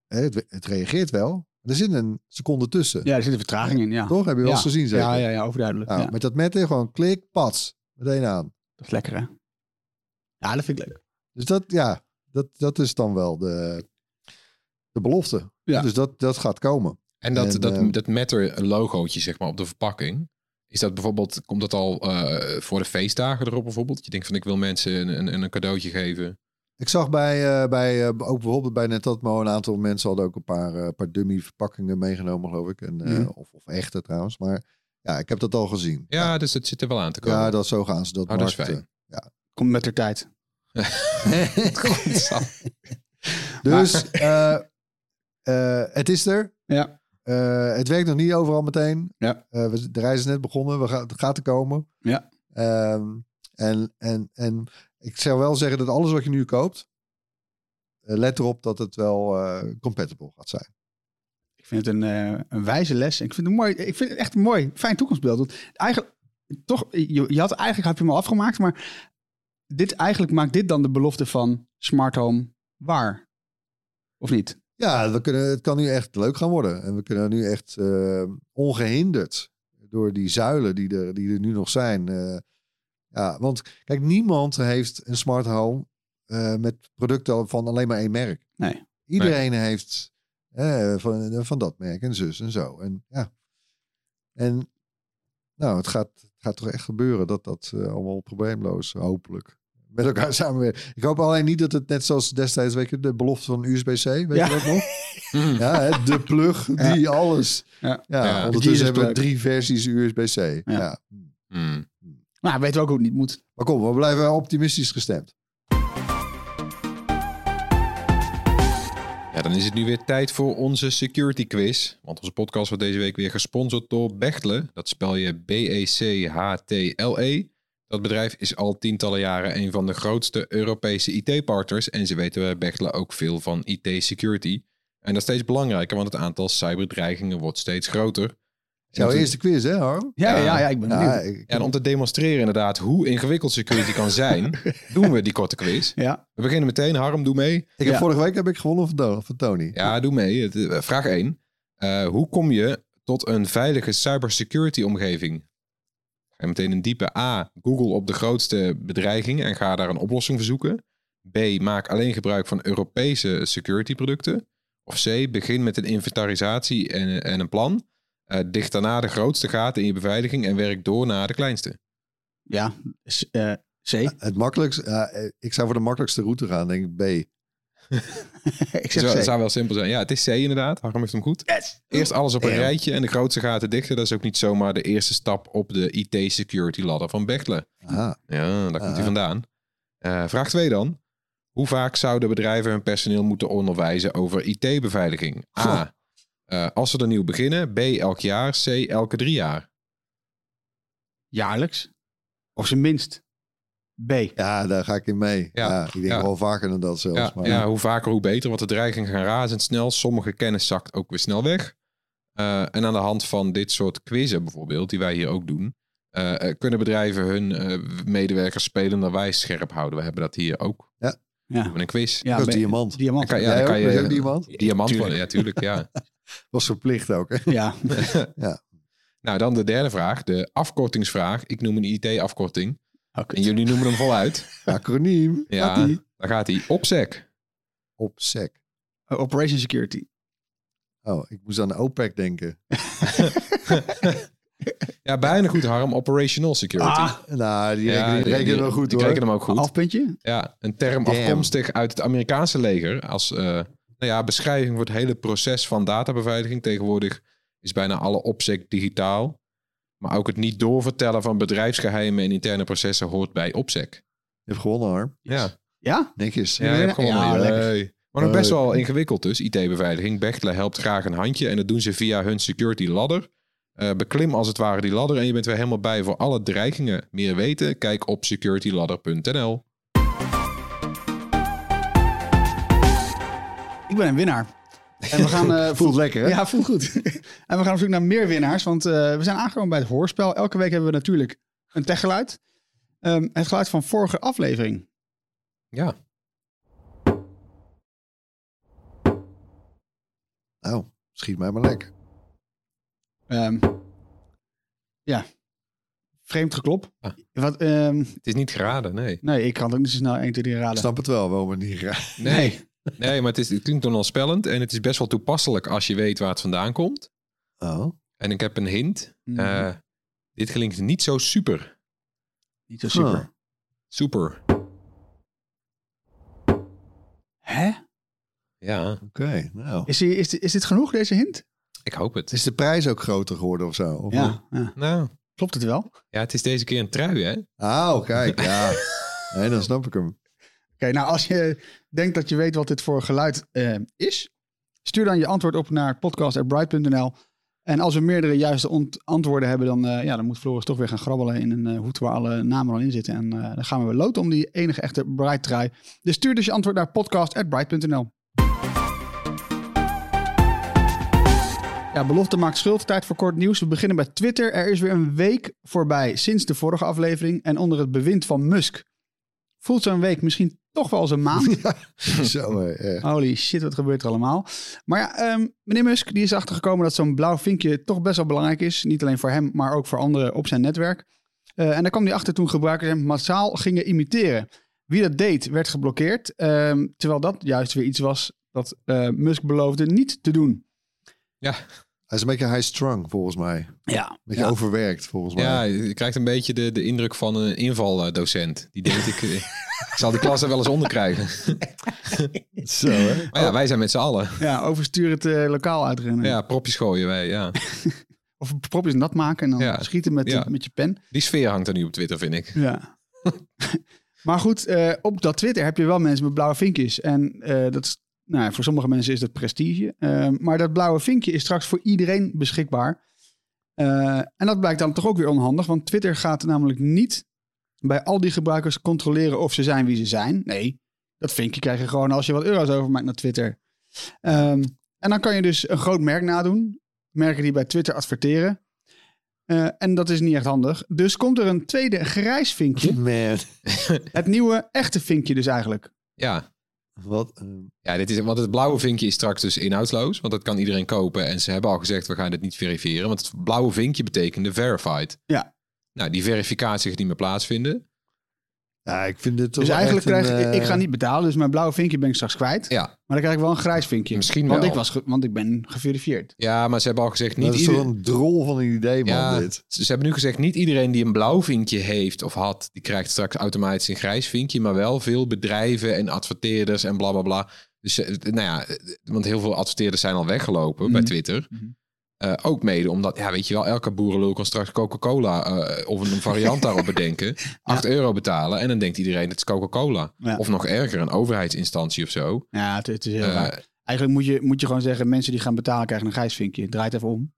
het, het reageert wel. Er zit een seconde tussen. Ja, er zit een vertraging in. Ja. Toch? Heb je wel ja. eens gezien zeker? Ja, ja, ja, overduidelijk. Nou, ja. Met dat metten gewoon klik, pats, meteen aan. Dat is lekker, hè? Ja, dat vind ik leuk. Dus dat, ja, dat, dat is dan wel de, de belofte. Ja. Dus dat, dat gaat komen. En dat, En, dat, eh, dat Matter logootje zeg maar op de verpakking. Is dat bijvoorbeeld, komt dat al eh, voor de feestdagen erop bijvoorbeeld? Je denkt van ik wil mensen een, een, een cadeautje geven. Ik zag bij, eh, bij eh, ook bijvoorbeeld bij Netatmo een aantal mensen hadden ook een paar, eh, paar dummy verpakkingen meegenomen, geloof ik. En, eh, Mhm. of, of echte trouwens. Maar ja, ik heb dat al gezien. Ja, dus het zit er wel aan te komen. Ja, dat zo gaan ze dat Oh, dat marketen. Komt met de tijd. Dus eh, eh, het is er. Ja. Eh, het werkt nog niet overal meteen. Ja. Eh, we, de reis is net begonnen. We gaan, het gaat er komen. Ja. Ehm, en, en, en ik zou wel zeggen dat alles wat je nu koopt, eh, let erop dat het wel eh, compatible gaat zijn. Ik vind het een, eh, een wijze les. Ik vind het mooi. Ik vind het echt een mooi, fijn toekomstbeeld. Want eigenlijk, toch, je, je had eigenlijk heb je hem al afgemaakt, maar dit eigenlijk maakt dit dan de belofte van smart home waar, of niet? Ja, we kunnen, het kan nu echt leuk gaan worden. En we kunnen nu echt eh, ongehinderd door die zuilen die er, die er nu nog zijn. Ja, want kijk, niemand heeft een smart home eh, met producten van alleen maar één merk. Nee. Iedereen heeft eh, van, van dat merk en zus en zo. En ja. En nou, het gaat, het gaat toch echt gebeuren dat dat eh, allemaal probleemloos, hopelijk, met elkaar samenwerken. Ik hoop alleen niet dat het net zoals destijds, weet je, de belofte van USB-C, weet Ja. je dat nog? Mm. Ja, hè, de plug, die alles. Ja. Ja, Ja. ondertussen hebben we drie versies USB-C. Ja. Hmm. Nou, weten we ook hoe het niet moet. Maar kom, we blijven optimistisch gestemd. Ja, dan is het nu weer tijd voor onze security quiz. Want onze podcast wordt deze week weer gesponsord door Bechtle. Dat spel je B-E-C-H-T-L-E. Dat bedrijf is al tientallen jaren een van de grootste Europese IT-partners. En ze weten bij Bechtle ook veel van IT-security. En dat is steeds belangrijker, want het aantal cyberdreigingen wordt steeds groter. Jouw eerste quiz, hè, Harm? Ja, ja, Ja. ja, ik ben Ja, benieuwd. ik- en om te demonstreren inderdaad hoe ingewikkeld security kan zijn, doen we die korte quiz. Ja, We beginnen meteen. Harm, doe mee. ik heb vorige week heb ik gewonnen van, van Tony. Ja, doe mee. Het, eh, Vraag 1. hoe kom je tot een veilige cybersecurity omgeving? Ga je meteen een diepe A. Google op de grootste bedreigingen en ga daar een oplossing voor zoeken. B. Maak alleen gebruik van Europese security producten. Of C. Begin met een inventarisatie en, en een plan. Eh, dicht daarna de grootste gaten in je beveiliging en werk door naar de kleinste. ja. Eh, C. Het makkelijkst, ja, eh, ik zou voor de makkelijkste route gaan, denk ik B. ik Het zou, zeg C. zou wel simpel zijn. Ja, het is C inderdaad. Harm heeft hem goed. Yes. Eerst alles op een Damn. rijtje en de grootste gaten dichten. Dat is ook niet zomaar de eerste stap op de IT-security ladder van Bechtle. Ah, Ja, daar komt hij Ah. vandaan. Eh, vraag 2 dan. Hoe vaak zouden bedrijven hun personeel moeten onderwijzen over IT-beveiliging? A. eh, als ze er nieuw beginnen. B. Elk jaar. C. Elke drie jaar. Jaarlijks. Of zijn minst. B. ja, daar ga ik in mee. Ja, Ja, ik denk ja. wel vaker dan dat zelfs. Ja, maar, ja, hoe vaker hoe beter, want de dreigingen gaan razendsnel. Sommige kennis zakt ook weer snel weg. Eh, en aan de hand van dit soort quizzen bijvoorbeeld, die wij hier ook doen, eh, kunnen bedrijven hun eh, medewerkers spelender wijs scherp houden. We hebben dat hier ook. Ja. We hebben een quiz. Ja, dat is B. diamant. Diamant. Dan kan, ja, dan kan je diamant? diamant Tuurlijk. worden. Ja, tuurlijk. Ja. Was verplicht ook, hè? Ja. nou, dan de derde vraag, de afkortingsvraag. Ik noem een IT-afkorting. Oké. En jullie noemen hem voluit. Acroniem. Ja, Gaat-ie? dan gaat hij. OPSEC. Op sec. Uh, Operation Security. Oh, ik moest aan OPEC denken. Ja, bijna goed, Harm. Operational Security. Ah, Nou, die Ja, rekenen, die rekenen wel goed die hoor. rekenen hem ook goed. afpuntje. Ja, een term Damn. afkomstig uit het Amerikaanse leger. Als eh, nou ja, beschrijving voor het hele proces van databeveiliging. Tegenwoordig is bijna alle opsec digitaal. Maar ook het niet doorvertellen van bedrijfsgeheimen en interne processen hoort bij opsec. Je hebt gewonnen, Harm. Ja, Ja? Netjes. ja je hebt gewonnen. Ja. Hey. Maar nog best wel ingewikkeld dus, IT-beveiliging. Bechtle helpt graag een handje en dat doen ze via hun security ladder. Eh, beklim als het ware die ladder en je bent weer helemaal bij voor alle dreigingen. Meer weten? Kijk op securityladder.nl. Ik ben een winnaar. En we gaan... eh, Voelt lekker, hè? Ja, voelt goed. en we gaan op zoek naar meer winnaars, want eh, we zijn aangekomen bij het hoorspel. Elke week hebben we natuurlijk een techgeluid. Ehm, het geluid van vorige aflevering. Ja, Nou, schiet mij maar lekker. Ehm, ja, vreemd geklop. Ah. Wat, ehm, het is niet geraden, nee. nee, ik kan het ook niet zo snel 1, 2, 3 Ik raden. snap het wel, waarom het niet. Nee, nee maar het, is, het klinkt dan wel spellend en het is best wel toepasselijk als je weet waar het vandaan komt. Oh. En ik heb een hint. Mhm. Eh, dit klinkt niet zo super. Niet zo super. Huh. Super. Hè? Ja, Oké, nou. Is, is, is dit genoeg, deze hint? Ik hoop het. Is de prijs ook groter geworden of zo? Of? Ja, ja. Nou, Klopt het wel? Oké, ja, het is deze keer een trui, hè? Ah, kijk, ja. Nee, dan snap ik hem. nou als je denkt dat je weet wat dit voor geluid eh, is, stuur dan je antwoord op naar podcast.bright.nl. En als we meerdere juiste antwoorden hebben, dan, eh, ja, dan moet Floris toch weer gaan grabbelen in een eh, hoed waar alle namen al in zitten. En eh, dan gaan we weer loten om die enige echte Bright trui. Dus stuur dus je antwoord naar podcast.bright.nl. Ja, belofte maakt schuld. Tijd voor kort nieuws. We beginnen bij Twitter. Er is weer een week voorbij sinds de vorige aflevering. En onder het bewind van Musk voelt zo'n week misschien toch wel als een maand. Zo, eh, eh. Holy shit, wat gebeurt er allemaal? Maar ja, ehm, meneer Musk die is achtergekomen dat zo'n blauw vinkje toch best wel belangrijk is. Niet alleen voor hem, maar ook voor anderen op zijn netwerk. Eh, en daar kwam hij achter toen gebruikers hem massaal gingen imiteren. Wie dat deed, werd geblokkeerd. ehm, terwijl dat juist weer iets was dat eh, Musk beloofde niet te doen. Ja. Hij is een beetje high-strung, volgens mij. Een Ja. beetje Ja. overwerkt, volgens mij. Ja, je krijgt een beetje de, de indruk van een invaldocent. Die denkt, ik, eh, ik zal die klas er wel eens onder krijgen. Zo, hè? Maar ja, wij zijn met z'n allen. Ja, overstuur het eh, lokaal uitrennen. Ja, propjes gooien wij, ja. Of propjes nat maken en dan Ja. schieten met, Ja. met je pen. Die sfeer hangt er nu op Twitter, vind ik. Ja. maar goed, eh, op dat Twitter heb je wel mensen met blauwe vinkjes. En eh, dat is, nou, ja, voor sommige mensen is dat prestige. Eh, maar dat blauwe vinkje is straks voor iedereen beschikbaar. Eh, en dat blijkt dan toch ook weer onhandig. Want Twitter gaat namelijk niet bij al die gebruikers controleren of ze zijn wie ze zijn. Nee, dat vinkje krijg je gewoon als je wat euro's overmaakt naar Twitter. Ehm, en dan kan je dus een groot merk nadoen. Merken die bij Twitter adverteren. Eh, en dat is niet echt handig. Dus komt er een tweede grijs vinkje. Man, Het nieuwe echte vinkje dus eigenlijk. Ja. Wat... Ja, dit is, want het blauwe vinkje is straks dus inhoudsloos. Want dat kan iedereen kopen. En ze hebben al gezegd, we gaan dit niet verifiëren. Want het blauwe vinkje betekende verified. Ja. Nou, die verificatie gaat niet meer plaatsvinden. Ja, ik vind dit toch Dus wel eigenlijk echt krijg een, ik, ik eh, ga niet betalen, dus mijn blauwe vinkje ben ik straks kwijt. Ja, Maar dan krijg ik wel een grijs vinkje. Misschien want wel. Ik was ge- want ik ben geverifieerd. ja maar ze hebben al gezegd, Dat niet is ieder- toch een drol van een idee, man, Ja, dit. ze ze hebben nu gezegd, niet iedereen die een blauw vinkje heeft of had, die krijgt straks automatisch een grijs vinkje, maar wel veel bedrijven en adverteerders en bla bla bla. Dus eh, nou ja, eh, want heel veel adverteerders zijn al weggelopen bij Mhm. Twitter. Mhm. Eh, ook mede omdat, ja, weet je wel, elke boerenlul kan straks Coca-Cola eh, of een variant daarop bedenken. 8 euro betalen en dan denkt iedereen het is Coca-Cola. Ja. Of nog erger, een overheidsinstantie of zo. Ja, het, het is heel Eh, raar. Eigenlijk moet je, moet je gewoon zeggen, mensen die gaan betalen krijgen een grijs vinkje. Draai het even om.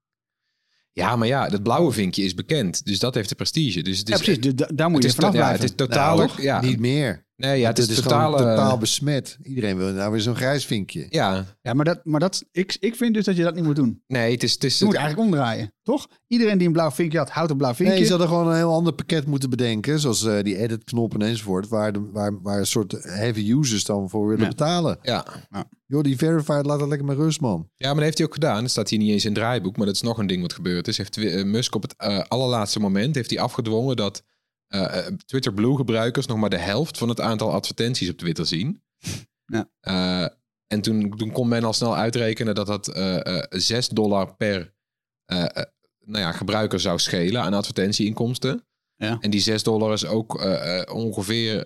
ja, maar ja, dat blauwe vinkje is bekend. Dus dat heeft de prestige. Dus het is, ja, precies. Dus da- daar moet je vanaf ja, blijven. het is totaal... Nou, ja, Niet meer. Nee, ja, het is, is totaal... gewoon totaal besmet. Iedereen wil nou weer zo'n grijs vinkje. Ja, Ja, maar, dat, maar dat, ik, ik vind dus dat je dat niet moet doen. nee, het is... Het is Je moet eigenlijk omdraaien, toch? Iedereen die een blauw vinkje had, houdt een blauw vinkje. Nee, je zou er gewoon een heel ander pakket moeten bedenken. Zoals eh, die edit-knoppen enzovoort. Waar, de, waar, waar een soort heavy users dan voor willen Ja. betalen. ja. Joh, die verified, laat dat lekker met rust, man. ja, maar dat heeft hij ook gedaan. Dat staat hier niet eens in het draaiboek, maar dat is nog een ding wat gebeurd is. Heeft eh, Musk op het eh, allerlaatste moment heeft hij afgedwongen dat eh, Twitter Blue gebruikers nog maar de helft van het aantal advertenties op Twitter zien. Ja. Eh, en toen, toen kon men al snel uitrekenen dat dat eh 6 dollar per nou ja, gebruiker zou schelen aan advertentieinkomsten. Ja. En die 6 dollar is ook ongeveer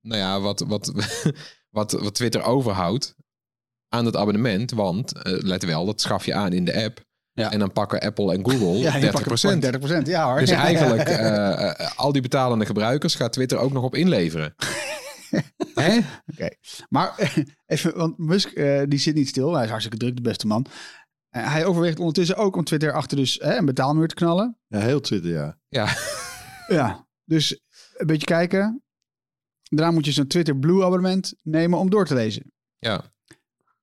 nou ja, wat, wat, wat, wat Twitter overhoudt aan het abonnement. Want let wel, dat schaf je aan in de app. Ja. En dan pakken Apple en Google ja, die 30%. pakken 30 Ja hoor. Dus eigenlijk, eh, eh, al die betalende gebruikers gaat Twitter ook nog op inleveren. Hè? Maar even, want Musk eh, die zit niet stil. Hij is hartstikke druk, de beste man. Hij overweegt ondertussen ook om Twitter achter dus hè, een betaalmuur te knallen. Ja, heel Twitter, ja. Ja, Ja, dus een beetje kijken. Daarna moet je zo'n Twitter Blue abonnement nemen om door te lezen. ja.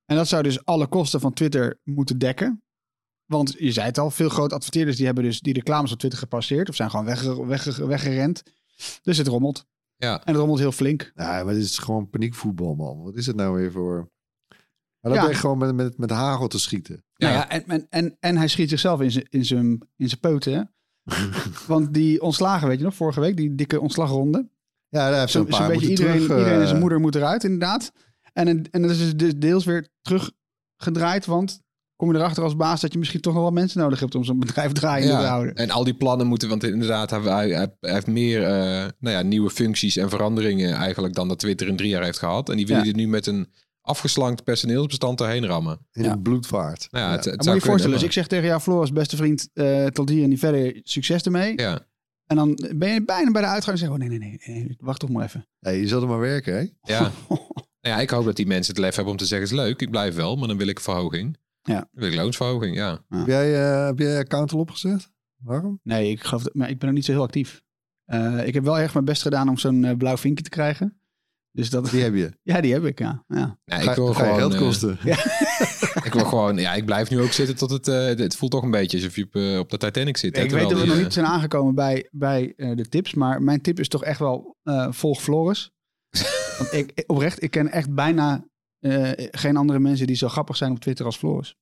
En dat zou dus alle kosten van Twitter moeten dekken. Want je zei het al, veel grote adverteerders die hebben dus die reclames op Twitter gepasseerd. Of zijn gewoon wegge- wegge- weggerend. Dus het rommelt. Ja. En het rommelt heel flink. Ja, maar dit is gewoon paniekvoetbal, man. Wat is het nou weer voor... Maar dat Ja. ben je gewoon met, met, met hagel te schieten. Ja. Nou ja, en, en, en, en hij schiet zichzelf in zijn, in zijn, in zijn poten. hè. Want die ontslagen, weet je nog, vorige week, die dikke ontslagronde. Ja, daar heeft Zo'n zo'n paar beetje iedereen, terug, iedereen en zijn eh, moeder moet eruit, inderdaad. En, en en dat is dus deels weer teruggedraaid, want kom je erachter als baas dat je misschien toch nog wel mensen nodig hebt om zo'n bedrijf draaiende te Ja, houden. en al die plannen moeten, want inderdaad, hij, hij, hij heeft meer eh, nou ja, nieuwe functies en veranderingen eigenlijk dan dat Twitter in drie jaar heeft gehad. En die willen Ja. er nu met een afgeslankt personeelsbestand erheen rammen. In Ja. een bloedvaart. Nou ja, het, het Dan zou moet je voorstellen, dus ik zeg tegen jou, Floris, beste vriend, eh, tot hier en niet verder, succes ermee. Ja, En dan ben je bijna bij de uitgang en zeg oh nee, nee, nee, nee, wacht toch maar even. Hey, je zal er maar werken, hè? ja. Nou ja, ik hoop dat die mensen het lef hebben om te zeggen, is leuk, ik blijf wel, maar dan wil ik verhoging. Ja. Ik loonsverhoging, ja. Ja. Heb jij, eh, heb jij je account al opgezet? Waarom? Nee, ik geloof dat, maar ik ben er niet zo heel actief. Eh, ik heb wel erg mijn best gedaan om zo'n eh, blauw vinkje te krijgen. Dus dat, Die heb je. ja, die heb ik, ja. ja. Ik wil gewoon, geld kosten. ik wil gewoon, ja, ik blijf nu ook zitten tot het, eh, het voelt toch een beetje alsof je op, op de Titanic zit. ik weet dat we nog niet zijn aangekomen bij, bij eh, de tips, maar mijn tip is toch echt wel eh, volg Floris. Want ik- oprecht, ik ken echt bijna eh, geen andere mensen die zo grappig zijn op Twitter als Floris.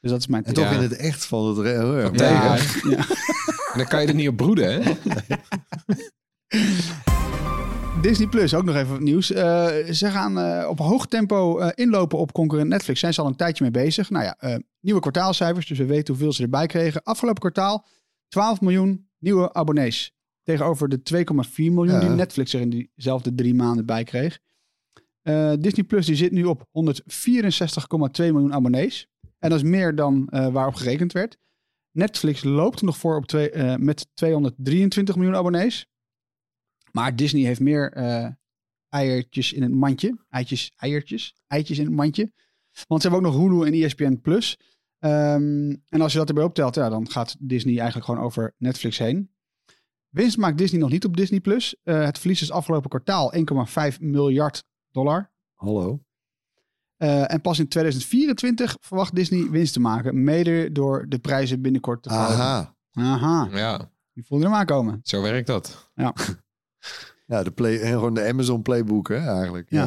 Dus dat is mijn En toch Ja. in het echt van het... heel erg. Ja, tegen. ja. En dan kan je er niet op broeden, hè? Disney Plus, ook nog even wat nieuws. Eh, ze gaan eh, op hoog tempo eh, inlopen op concurrent Netflix. Zijn ze al een tijdje mee bezig. Nou ja, eh, nieuwe kwartaalcijfers, dus we weten hoeveel ze erbij kregen. Afgelopen kwartaal 12 miljoen nieuwe abonnees. Tegenover de 2,4 miljoen Ja. die Netflix er in diezelfde drie maanden bij kreeg. Eh, Disney Plus die zit nu op 164,2 miljoen abonnees. En dat is meer dan eh, waarop gerekend werd. Netflix loopt nog voor op twee, eh, met 223 miljoen abonnees. Maar Disney heeft meer eiertjes in het mandje. Eitjes, eiertjes, eitjes in het mandje. Want ze hebben ook nog Hulu en ESPN+. Plus. Ehm, en als je dat erbij optelt, ja, dan gaat Disney eigenlijk gewoon over Netflix heen. Winst maakt Disney nog niet op Disney+. Plus. Het verlies is afgelopen kwartaal 1,5 miljard dollar. Hallo. Eh, en pas in 2024 verwacht Disney winst te maken. Mede door de prijzen binnenkort te verhogen. Aha. Aha. Ja, Die voelde hem aankomen. zo werkt dat. Ja, de, play, en gewoon de Amazon Playbook, hè, eigenlijk. Ja.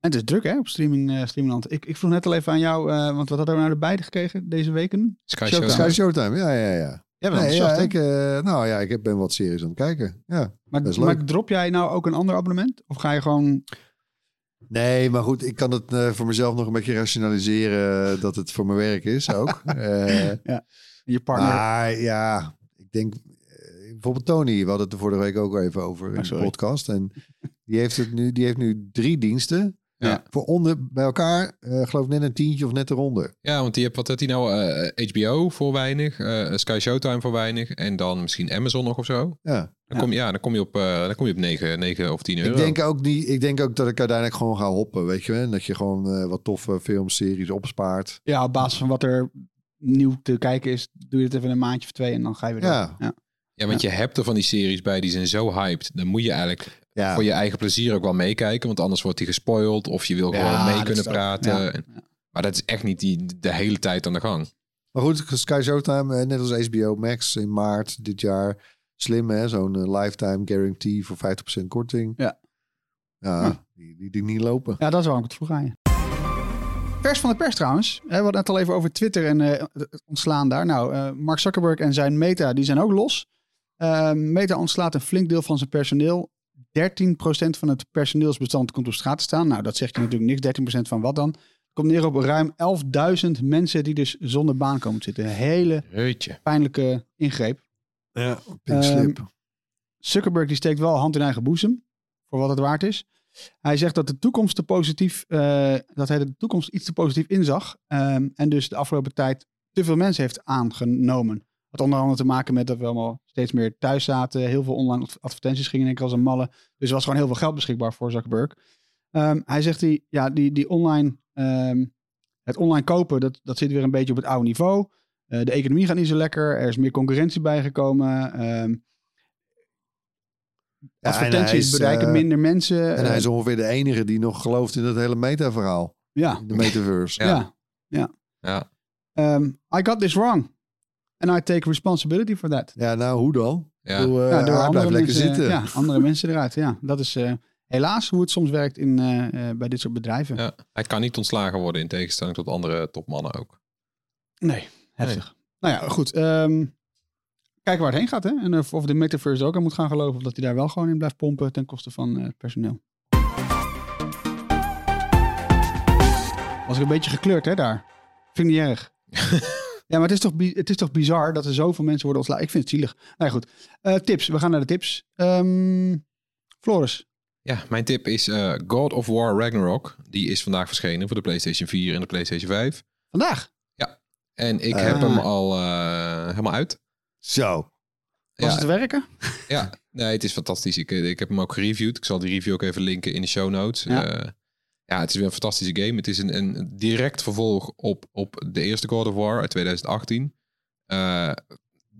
En het is druk hè, op streaming, eh, streamingland. Ik, ik vroeg net al even aan jou, eh, want wat hadden we nou erbij gekregen deze weken? Sky Showtime. Showtime. Sky Showtime, ja, ja, ja. Ja, wel Nee, ja, ik, eh, nou ja, ik ben wat series aan het kijken. Ja. maar, dat is leuk. maar drop jij nou ook een ander abonnement? Of ga je gewoon... Nee, maar goed, ik kan het eh, voor mezelf nog een beetje rationaliseren dat het voor mijn werk is ook. Eh, Je partner... maar ja, ik denk eh, bijvoorbeeld Tony, we hadden het er vorige week ook even over in Ah, de podcast. En die heeft, het nu, die heeft nu drie diensten. Ja. Voor onder bij elkaar, eh, geloof ik net een tientje of net eronder. Ja, want die hebt, wat had hij nou? eh, HBO voor weinig, eh, Sky Showtime voor weinig en dan misschien Amazon nog of zo. Ja. Dan, Ja. Kom, ja, dan kom je op, eh, dan kom je op 9, 9 of 10 euro. Ik denk, ook niet, ik denk ook dat ik uiteindelijk gewoon ga hoppen, weet je wel. En dat je gewoon eh, wat toffe filmseries opspaart. Ja, op basis van wat er nieuw te kijken is, doe je het even een maandje of twee en dan ga je weer door. Ja. Ja. Ja, want je hebt er van die series bij die zijn zo hyped. Dan moet je eigenlijk Ja, voor je eigen plezier ook wel meekijken. Want anders wordt die gespoild of je wil Ja, gewoon mee kunnen ook- praten. Maar dat is echt niet die, de hele tijd aan de gang. Maar goed, Sky Showtime, eh, net als HBO Max in maart dit jaar. Slim hè, zo'n eh, lifetime guarantee voor 50% korting. Ja. Ja, Ja. Die, die ding niet lopen. Ja, dat is waarom ik het vroeg aan je. Vers van de pers trouwens. We hadden het net al even over Twitter en eh, het ontslaan daar. Nou, eh, Mark Zuckerberg en zijn Meta, die zijn ook los. Eh, Meta ontslaat een flink deel van zijn personeel. 13% van het personeelsbestand komt op straat te staan. Nou, dat zegt je natuurlijk niks. 13% van wat dan? Komt neer op ruim 11.000 mensen die dus zonder baan komen te zitten. Een hele pijnlijke ingreep. Ja, pink Ehm, slip. Zuckerberg die steekt wel hand in eigen boezem, voor wat het waard is. Hij zegt dat de toekomst te positief, eh, dat hij de toekomst iets te positief inzag. ehm, en dus de afgelopen tijd te veel mensen heeft aangenomen. Had onder andere te maken met dat we allemaal steeds meer thuis zaten. Heel veel online advertenties gingen in één keer als een malle. Dus er was gewoon heel veel geld beschikbaar voor Zuckerberg. Ehm, hij zegt die, ja, die, die online, ehm, het online kopen, dat, dat zit weer een beetje op het oude niveau. Eh, de economie gaat niet zo lekker. Er is meer concurrentie bijgekomen. Ehm Ja, advertenties is, bereiken eh, minder mensen. En hij Eh, is ongeveer de enige die nog gelooft in dat hele meta-verhaal. ja, De metaverse. ja. Ja. Ehm, I got this wrong. And I take responsibility for that. Ja, nou, hoe dan? Ja. Ik bedoel, eh, ja, hij blijft lekker mensen, zitten. Ja, andere mensen eruit. Ja, dat is eh, helaas hoe het soms werkt in, eh, eh, bij dit soort bedrijven. Ja. Hij kan niet ontslagen worden in tegenstelling tot andere topmannen ook. Nee, heftig. Nou ja, goed. ehm kijken waar het heen gaat. Hè? En of, of de metaverse er ook aan moet gaan geloven. Of dat hij daar wel gewoon in blijft pompen ten koste van eh, het personeel. Was ik een beetje gekleurd hè daar. Vind ik niet erg. ja, maar het is, toch, het is toch bizar dat er zoveel mensen worden ontslagen. Ik vind het zielig. Nou ja, goed. Eh, tips. We gaan naar de tips. Ehm Floris. Ja, mijn tip is eh, God of War Ragnarok. Die is vandaag verschenen voor de PlayStation 4 en de PlayStation 5. Vandaag. En ik Ah. heb hem al eh, helemaal uit. Zo. Was Ja, het werken? ja, nee, het is fantastisch. Ik, ik heb hem ook gereviewd. Ik zal die review ook even linken in de show notes. Ja. Ja, ja het is weer een fantastische game. Het is een, een direct vervolg op, op de eerste God of War uit 2018. Eh,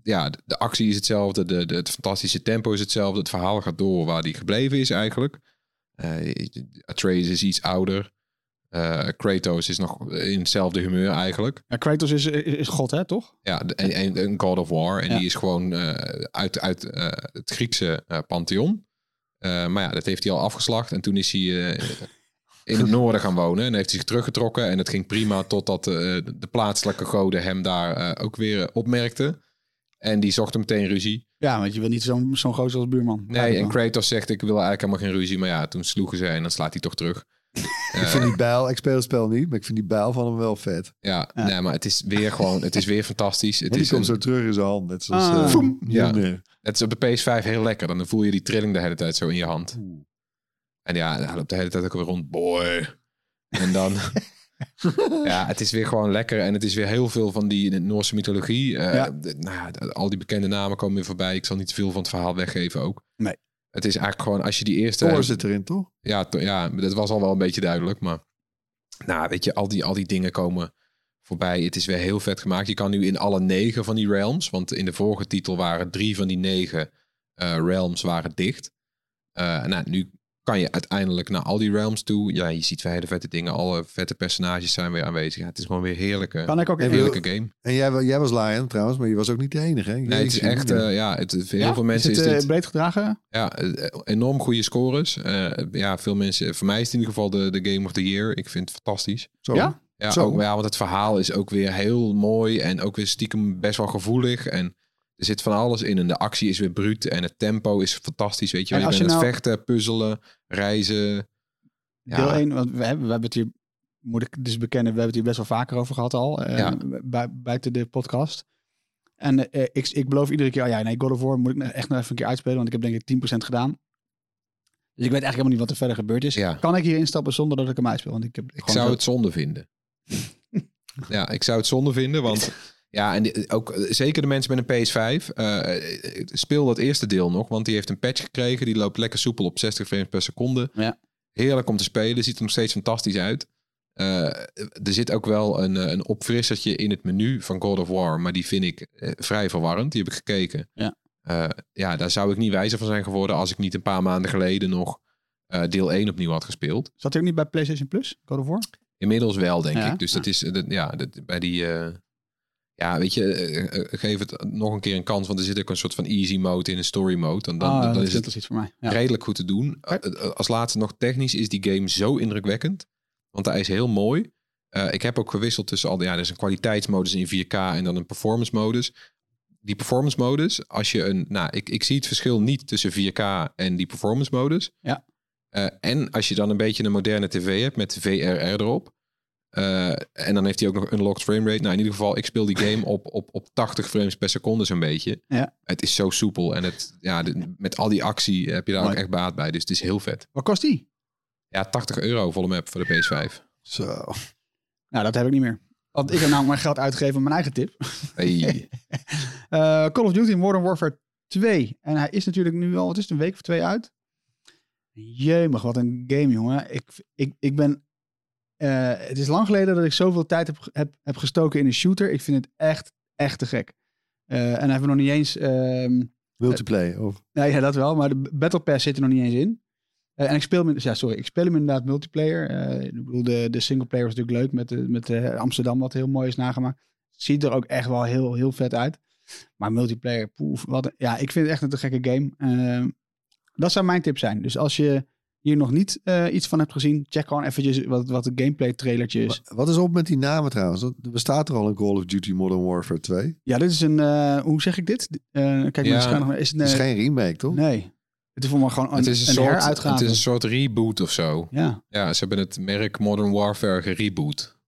ja, de, de actie is hetzelfde. De, de, het fantastische tempo is hetzelfde. Het verhaal gaat door waar die gebleven is eigenlijk. Eh Atreus is iets ouder. Eh, Kratos is nog in hetzelfde humeur eigenlijk. Ja, Kratos is, is, is god, hè, toch? Ja, de- en, en een God of War. En Ja. die is gewoon uit, uit het Griekse pantheon. Maar ja, dat heeft hij al afgeslacht. En toen is hij in het noorden gaan wonen. En heeft hij zich teruggetrokken. En het ging prima totdat eh, de plaatselijke goden hem daar eh, ook weer opmerkten. En die zochten meteen ruzie. Ja, want je wil niet zo'n zo'n gozer als buurman. Nee, en Kratos zegt ik wil eigenlijk helemaal geen ruzie. Maar ja, toen sloegen ze en dan slaat hij toch terug. Ik vind die bijl, ik speel het spel niet, maar ik vind die bijl van hem wel vet. Ja, Ja. Nee, maar het is weer gewoon, het is weer fantastisch. Het En die is, komt een- zo terug in zijn hand. Net zoals, Ah. eh, Voem. Ja. Het is op de PS5 heel lekker. Dan voel je die trilling de hele tijd zo in je hand. En ja, hij loopt de hele tijd ook weer rond. Boy. En dan... ja, het is weer gewoon lekker. En het is weer heel veel van die Noorse mythologie. Eh, Ja. de- nou al die bekende namen komen weer voorbij. Ik zal niet veel van het verhaal weggeven ook. Nee. Het is eigenlijk gewoon, als je die eerste... Thor zit erin, toch? Ja, to- ja, dat was al wel een beetje duidelijk. Maar nou, weet je, al die, al die dingen komen voorbij. Het is weer heel vet gemaakt. Je kan nu in alle negen van die realms. Want in de vorige titel waren drie van die negen eh, realms waren dicht. Eh, nou, nu kan je uiteindelijk naar al die realms toe. Ja, je ziet weer hele vette dingen. Alle vette personages zijn weer aanwezig. Ja, het is gewoon weer heerlijke, Kan ik ook En even... heerlijke game. En jij, jij was Lion trouwens, maar je was ook niet de enige. Hè? Nee, het is echt, eh, ja, het, heel Ja? veel mensen is is, het eh, dit... breed gedragen? Ja, eh, enorm goede scores. Eh, ja, veel mensen... Voor mij is het in ieder geval de, de Game of the Year. Ik vind het fantastisch. Zo. Ja? Ja, Zo. ook, ja, want het verhaal is ook weer heel mooi en ook weer stiekem best wel gevoelig. En er zit van alles in. En de actie is weer bruut en het tempo is fantastisch. Weet je, En je als bent je aan nou- het vechten, puzzelen, reizen. Ja. Deel 1, want we hebben, we hebben het hier, moet ik dus bekennen, we hebben het hier best wel vaker over gehad al. eh, Ja. buiten de podcast. En eh, ik, ik beloof iedere keer, oh ja, nee, God of War moet ik echt nog even een keer uitspelen, want ik heb denk ik 10% gedaan. Dus ik weet eigenlijk helemaal niet wat er verder gebeurd is. Ja. Kan ik hier instappen zonder dat ik hem uitspeel? Want ik heb Ik zou zo- het zonde vinden. ja, ik zou het zonde vinden, want ja, en die- ook eh, zeker de mensen met een PS5, eh, speel dat eerste deel nog, want die heeft een patch gekregen, die loopt lekker soepel op 60 frames per seconde. Ja. Heerlijk om te spelen, ziet er nog steeds fantastisch uit. Eh, er zit ook wel een, eh, een opfrissertje in het menu van God of War, maar die vind ik eh, vrij verwarrend. Die heb ik gekeken. Ja. Eh, ja, daar zou ik niet wijzer van zijn geworden als ik niet een paar maanden geleden nog eh, deel 1 opnieuw had gespeeld. Zat hij ook niet bij PlayStation Plus, God of War? Inmiddels wel, denk Ja? ik. Dus dat is, eh, dat, ja, dat, bij die... ja, weet je, eh, eh, geef het nog een keer een kans. Want er zit ook een soort van easy mode in een story mode. En dan, Ah, dan is het iets voor mij. Ja. redelijk goed te doen. Eh, Als laatste nog technisch is die game zo indrukwekkend. Want hij is heel mooi. Ik heb ook gewisseld tussen al... Ja, er is een kwaliteitsmodus in 4K en dan een performance modus. Die performance modus, als je een... Nou, ik, ik zie het verschil niet tussen 4K en die performance modus. Ja. En als je dan een beetje een moderne tv hebt met VRR erop. Eh, en dan heeft hij ook nog unlocked frame rate. Nou, in ieder geval, ik speel die game op, op, op 80 frames per seconde zo'n beetje. Ja. Het is zo soepel. En het, ja, de- met al die actie heb je daar ook echt baat bij. Dus het is heel vet. Wat kost die? Ja, 80 euro volle map voor de PS5. Zo. Nou, dat heb ik niet meer. Want ik heb namelijk mijn geld uitgegeven aan mijn eigen tip. Hey. Eh, Call of Duty Modern Warfare 2. En hij is natuurlijk nu al, het is een week of twee uit. Jemig, wat een game, jongen. Ik, ik, ik ben... eh, het is lang geleden dat ik zoveel tijd heb, heb, heb gestoken in een shooter. Ik vind het echt, echt te gek. Eh, en heeft er nog niet eens... ehm, Multiplayer. Of, Nee, ja, dat wel. Maar de Battle Pass zit er nog niet eens in. Eh, en ik speel hem, ja, sorry, ik speel hem inderdaad multiplayer. Eh, ik bedoel, de, de singleplayer was natuurlijk leuk met, de, met eh, Amsterdam, wat heel mooi is nagemaakt. Ziet er ook echt wel heel, heel vet uit. Maar multiplayer, poef, wat, ja, ik vind het echt een te gekke game. Eh, dat zou mijn tip zijn. Dus als je hier nog niet eh, iets van hebt gezien, check gewoon eventjes wat, wat de gameplay trailertje is. Wa- Wat is op met die namen trouwens? Er bestaat er al een Call of Duty Modern Warfare 2. Ja, dit is een, eh, hoe zeg ik dit? Eh, kijk maar, Ja, is het, Het is eh, geen remake, toch? Nee, het is voor mij gewoon een, het, is een een soort, het is een soort reboot of zo. Ja, Ja, ze hebben het merk Modern Warfare gereboot.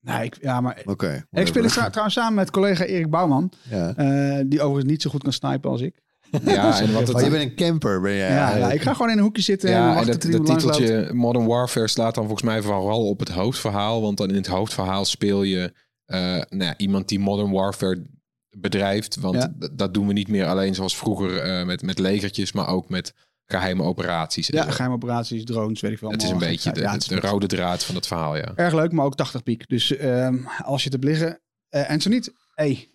nee, ik, ja, maar Oké. Ik speel het trouwens samen met collega Erik Bouwman. Ja. eh, die overigens niet zo goed kan snipen als ik. Ja, en wat Maar je het, bent een camper, ben jij? Ja, ik ga gewoon in een hoekje zitten en ja, en wachten dat, dat loopt. titeltje Modern Warfare slaat dan volgens mij vooral op het hoofdverhaal. Want dan in het hoofdverhaal speel je eh, nou ja, iemand die Modern Warfare bedrijft. Want Ja. dat doen we niet meer alleen zoals vroeger eh, met, met legertjes, maar ook met geheime operaties. Ja, zo. geheime operaties, drones, weet ik veel. het is een beetje de, Ja, de, het is de rode draad van het verhaal, ja. Erg leuk, maar ook 80 piek. Dus ehm, als je het hebt liggen... en zo niet, hey,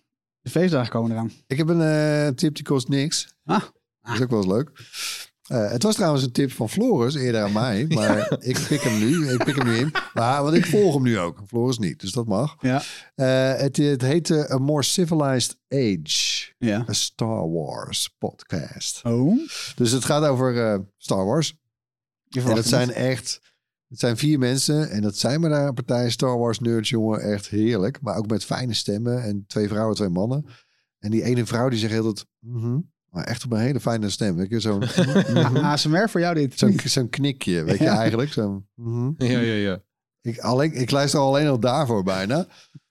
de feestdagen komen eraan. Ik heb een eh, tip die kost niks. Ah. Dat is ook wel eens leuk. Eh, het was trouwens een tip van Floris eerder aan mij. Maar ik pik hem nu. Ik pik hem nu in. Maar, want ik volg hem nu ook. Floris niet, dus dat mag. Ja. Eh, het, het heette A More Civilized Age. Ja. A Star Wars podcast. Oh. Dus het gaat over Star Wars. Je En dat het zijn echt... Het zijn vier mensen en dat zijn maar daar een partij Star Wars nerds, jongen. Echt heerlijk. Maar ook met fijne stemmen en twee vrouwen, twee mannen. En die ene vrouw die zegt heel dat, mhm, maar echt op een hele fijne stem. Weet je, zo'n mhm, ASMR voor jou dit. zo'n zo'n knikje, weet je Ja. eigenlijk. Zo'n, mhm. Ja, ja, ja. ik, alleen, ik luister alleen al daarvoor bijna.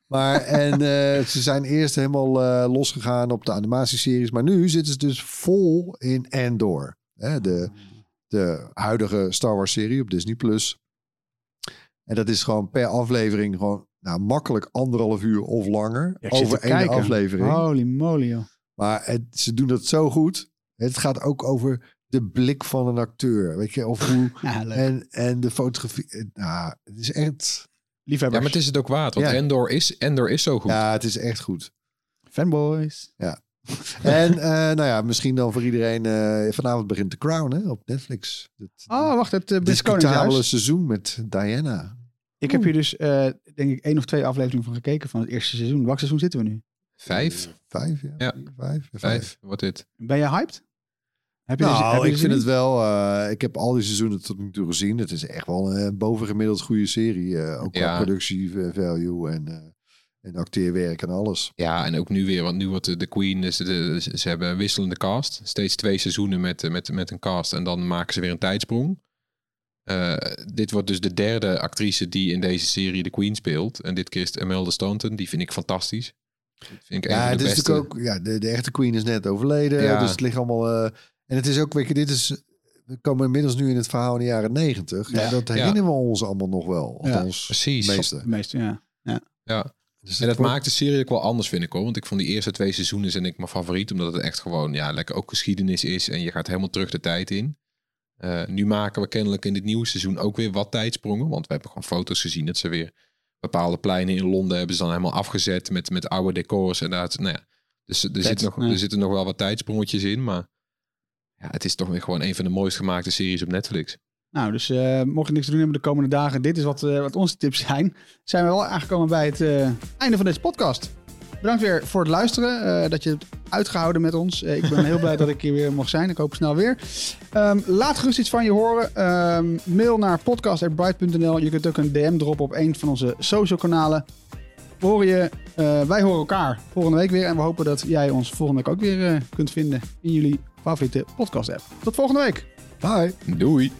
Maar en eh, ze zijn eerst helemaal eh, losgegaan op de animatieseries. Maar nu zitten ze dus vol in Andor. Hè, de, de huidige Star Wars serie op Disney+. Plus. En dat is gewoon per aflevering gewoon nou, makkelijk anderhalf uur of langer. Ja, over één kijken. aflevering. Holy moly, joh. Maar het, ze doen dat zo goed. Het gaat ook over de blik van een acteur. Weet je, of hoe... Ja, en, en de fotografie. eh, Nou, het is echt... Liefhebbers. Ja, maar het is het ook waard. Want Ja. Endor, is, Endor is zo goed. Ja, het is echt goed. Fanboys. En eh, nou ja, misschien dan voor iedereen. eh, vanavond begint The Crown hè, op Netflix. Het Oh, wacht. Het uh, seizoen met Diana. Ik heb hier dus, eh, denk ik, één of twee afleveringen van gekeken van het eerste seizoen. Welk seizoen zitten we nu? Vijf? Vijf, ja. Ja. Vier, Vijf, ja, Vijf, wordt dit. Ben je hyped? Heb je er- heb Nou, je ik vind het wel. eh, ik heb al die seizoenen tot nu toe gezien. Het is echt wel een bovengemiddeld goede serie. eh, ook qua Ja. productie value en, eh en acteerwerk en alles. Ja, en ook nu weer, want nu wordt de, de Queen, dus de, ze hebben een wisselende cast. Steeds twee seizoenen met, met, met een cast en dan maken ze weer een tijdsprong. Eh, dit wordt dus de derde actrice die in deze serie de Queen speelt. En dit keer is Imelda Staunton. Die vind ik fantastisch. Vind ik Ja, het de is beste. natuurlijk ook. Ja, de, de echte Queen is net overleden. Ja. Dus het ligt allemaal. eh, en het is ook, weet je, dit is. We komen inmiddels nu in het verhaal in de jaren negentig. Ja, Ja. dat herinneren we ons allemaal nog wel. Ja, Althans, precies. meeste. Meeste, ja. Ja. Dus En dat wordt- maakt de serie ook wel anders, vind ik hoor. Want ik vond die eerste twee seizoenen zijn ik mijn favoriet. Omdat het echt gewoon, ja, lekker ook geschiedenis is. En je gaat helemaal terug de tijd in. Eh, nu maken we kennelijk in dit nieuwe seizoen ook weer wat tijdsprongen. Want we hebben gewoon foto's gezien dat ze weer bepaalde pleinen in Londen hebben ze dan helemaal afgezet met, met oude decors. En dat, nou ja. Dus er, zit nog, er zitten nog wel wat tijdsprongetjes in. Maar ja, het is toch weer gewoon een van de mooist gemaakte series op Netflix. Nou, dus eh, mocht je niks te doen hebben de komende dagen, dit is wat, eh, wat onze tips zijn. Zijn we wel aangekomen bij het eh, einde van deze podcast. Bedankt weer voor het luisteren, eh, dat je het uitgehouden met ons. Eh, ik ben heel blij dat ik hier weer mocht zijn. Ik hoop snel weer. Ehm, laat gerust iets van je horen. Ehm, mail naar podcast.bright.nl. Je kunt ook een DM droppen op een van onze social kanalen. We horen je, eh, wij horen elkaar volgende week weer. En we hopen dat jij ons volgende week ook weer kunt vinden in jullie favoriete podcast app. Tot volgende week. Bye. Doei!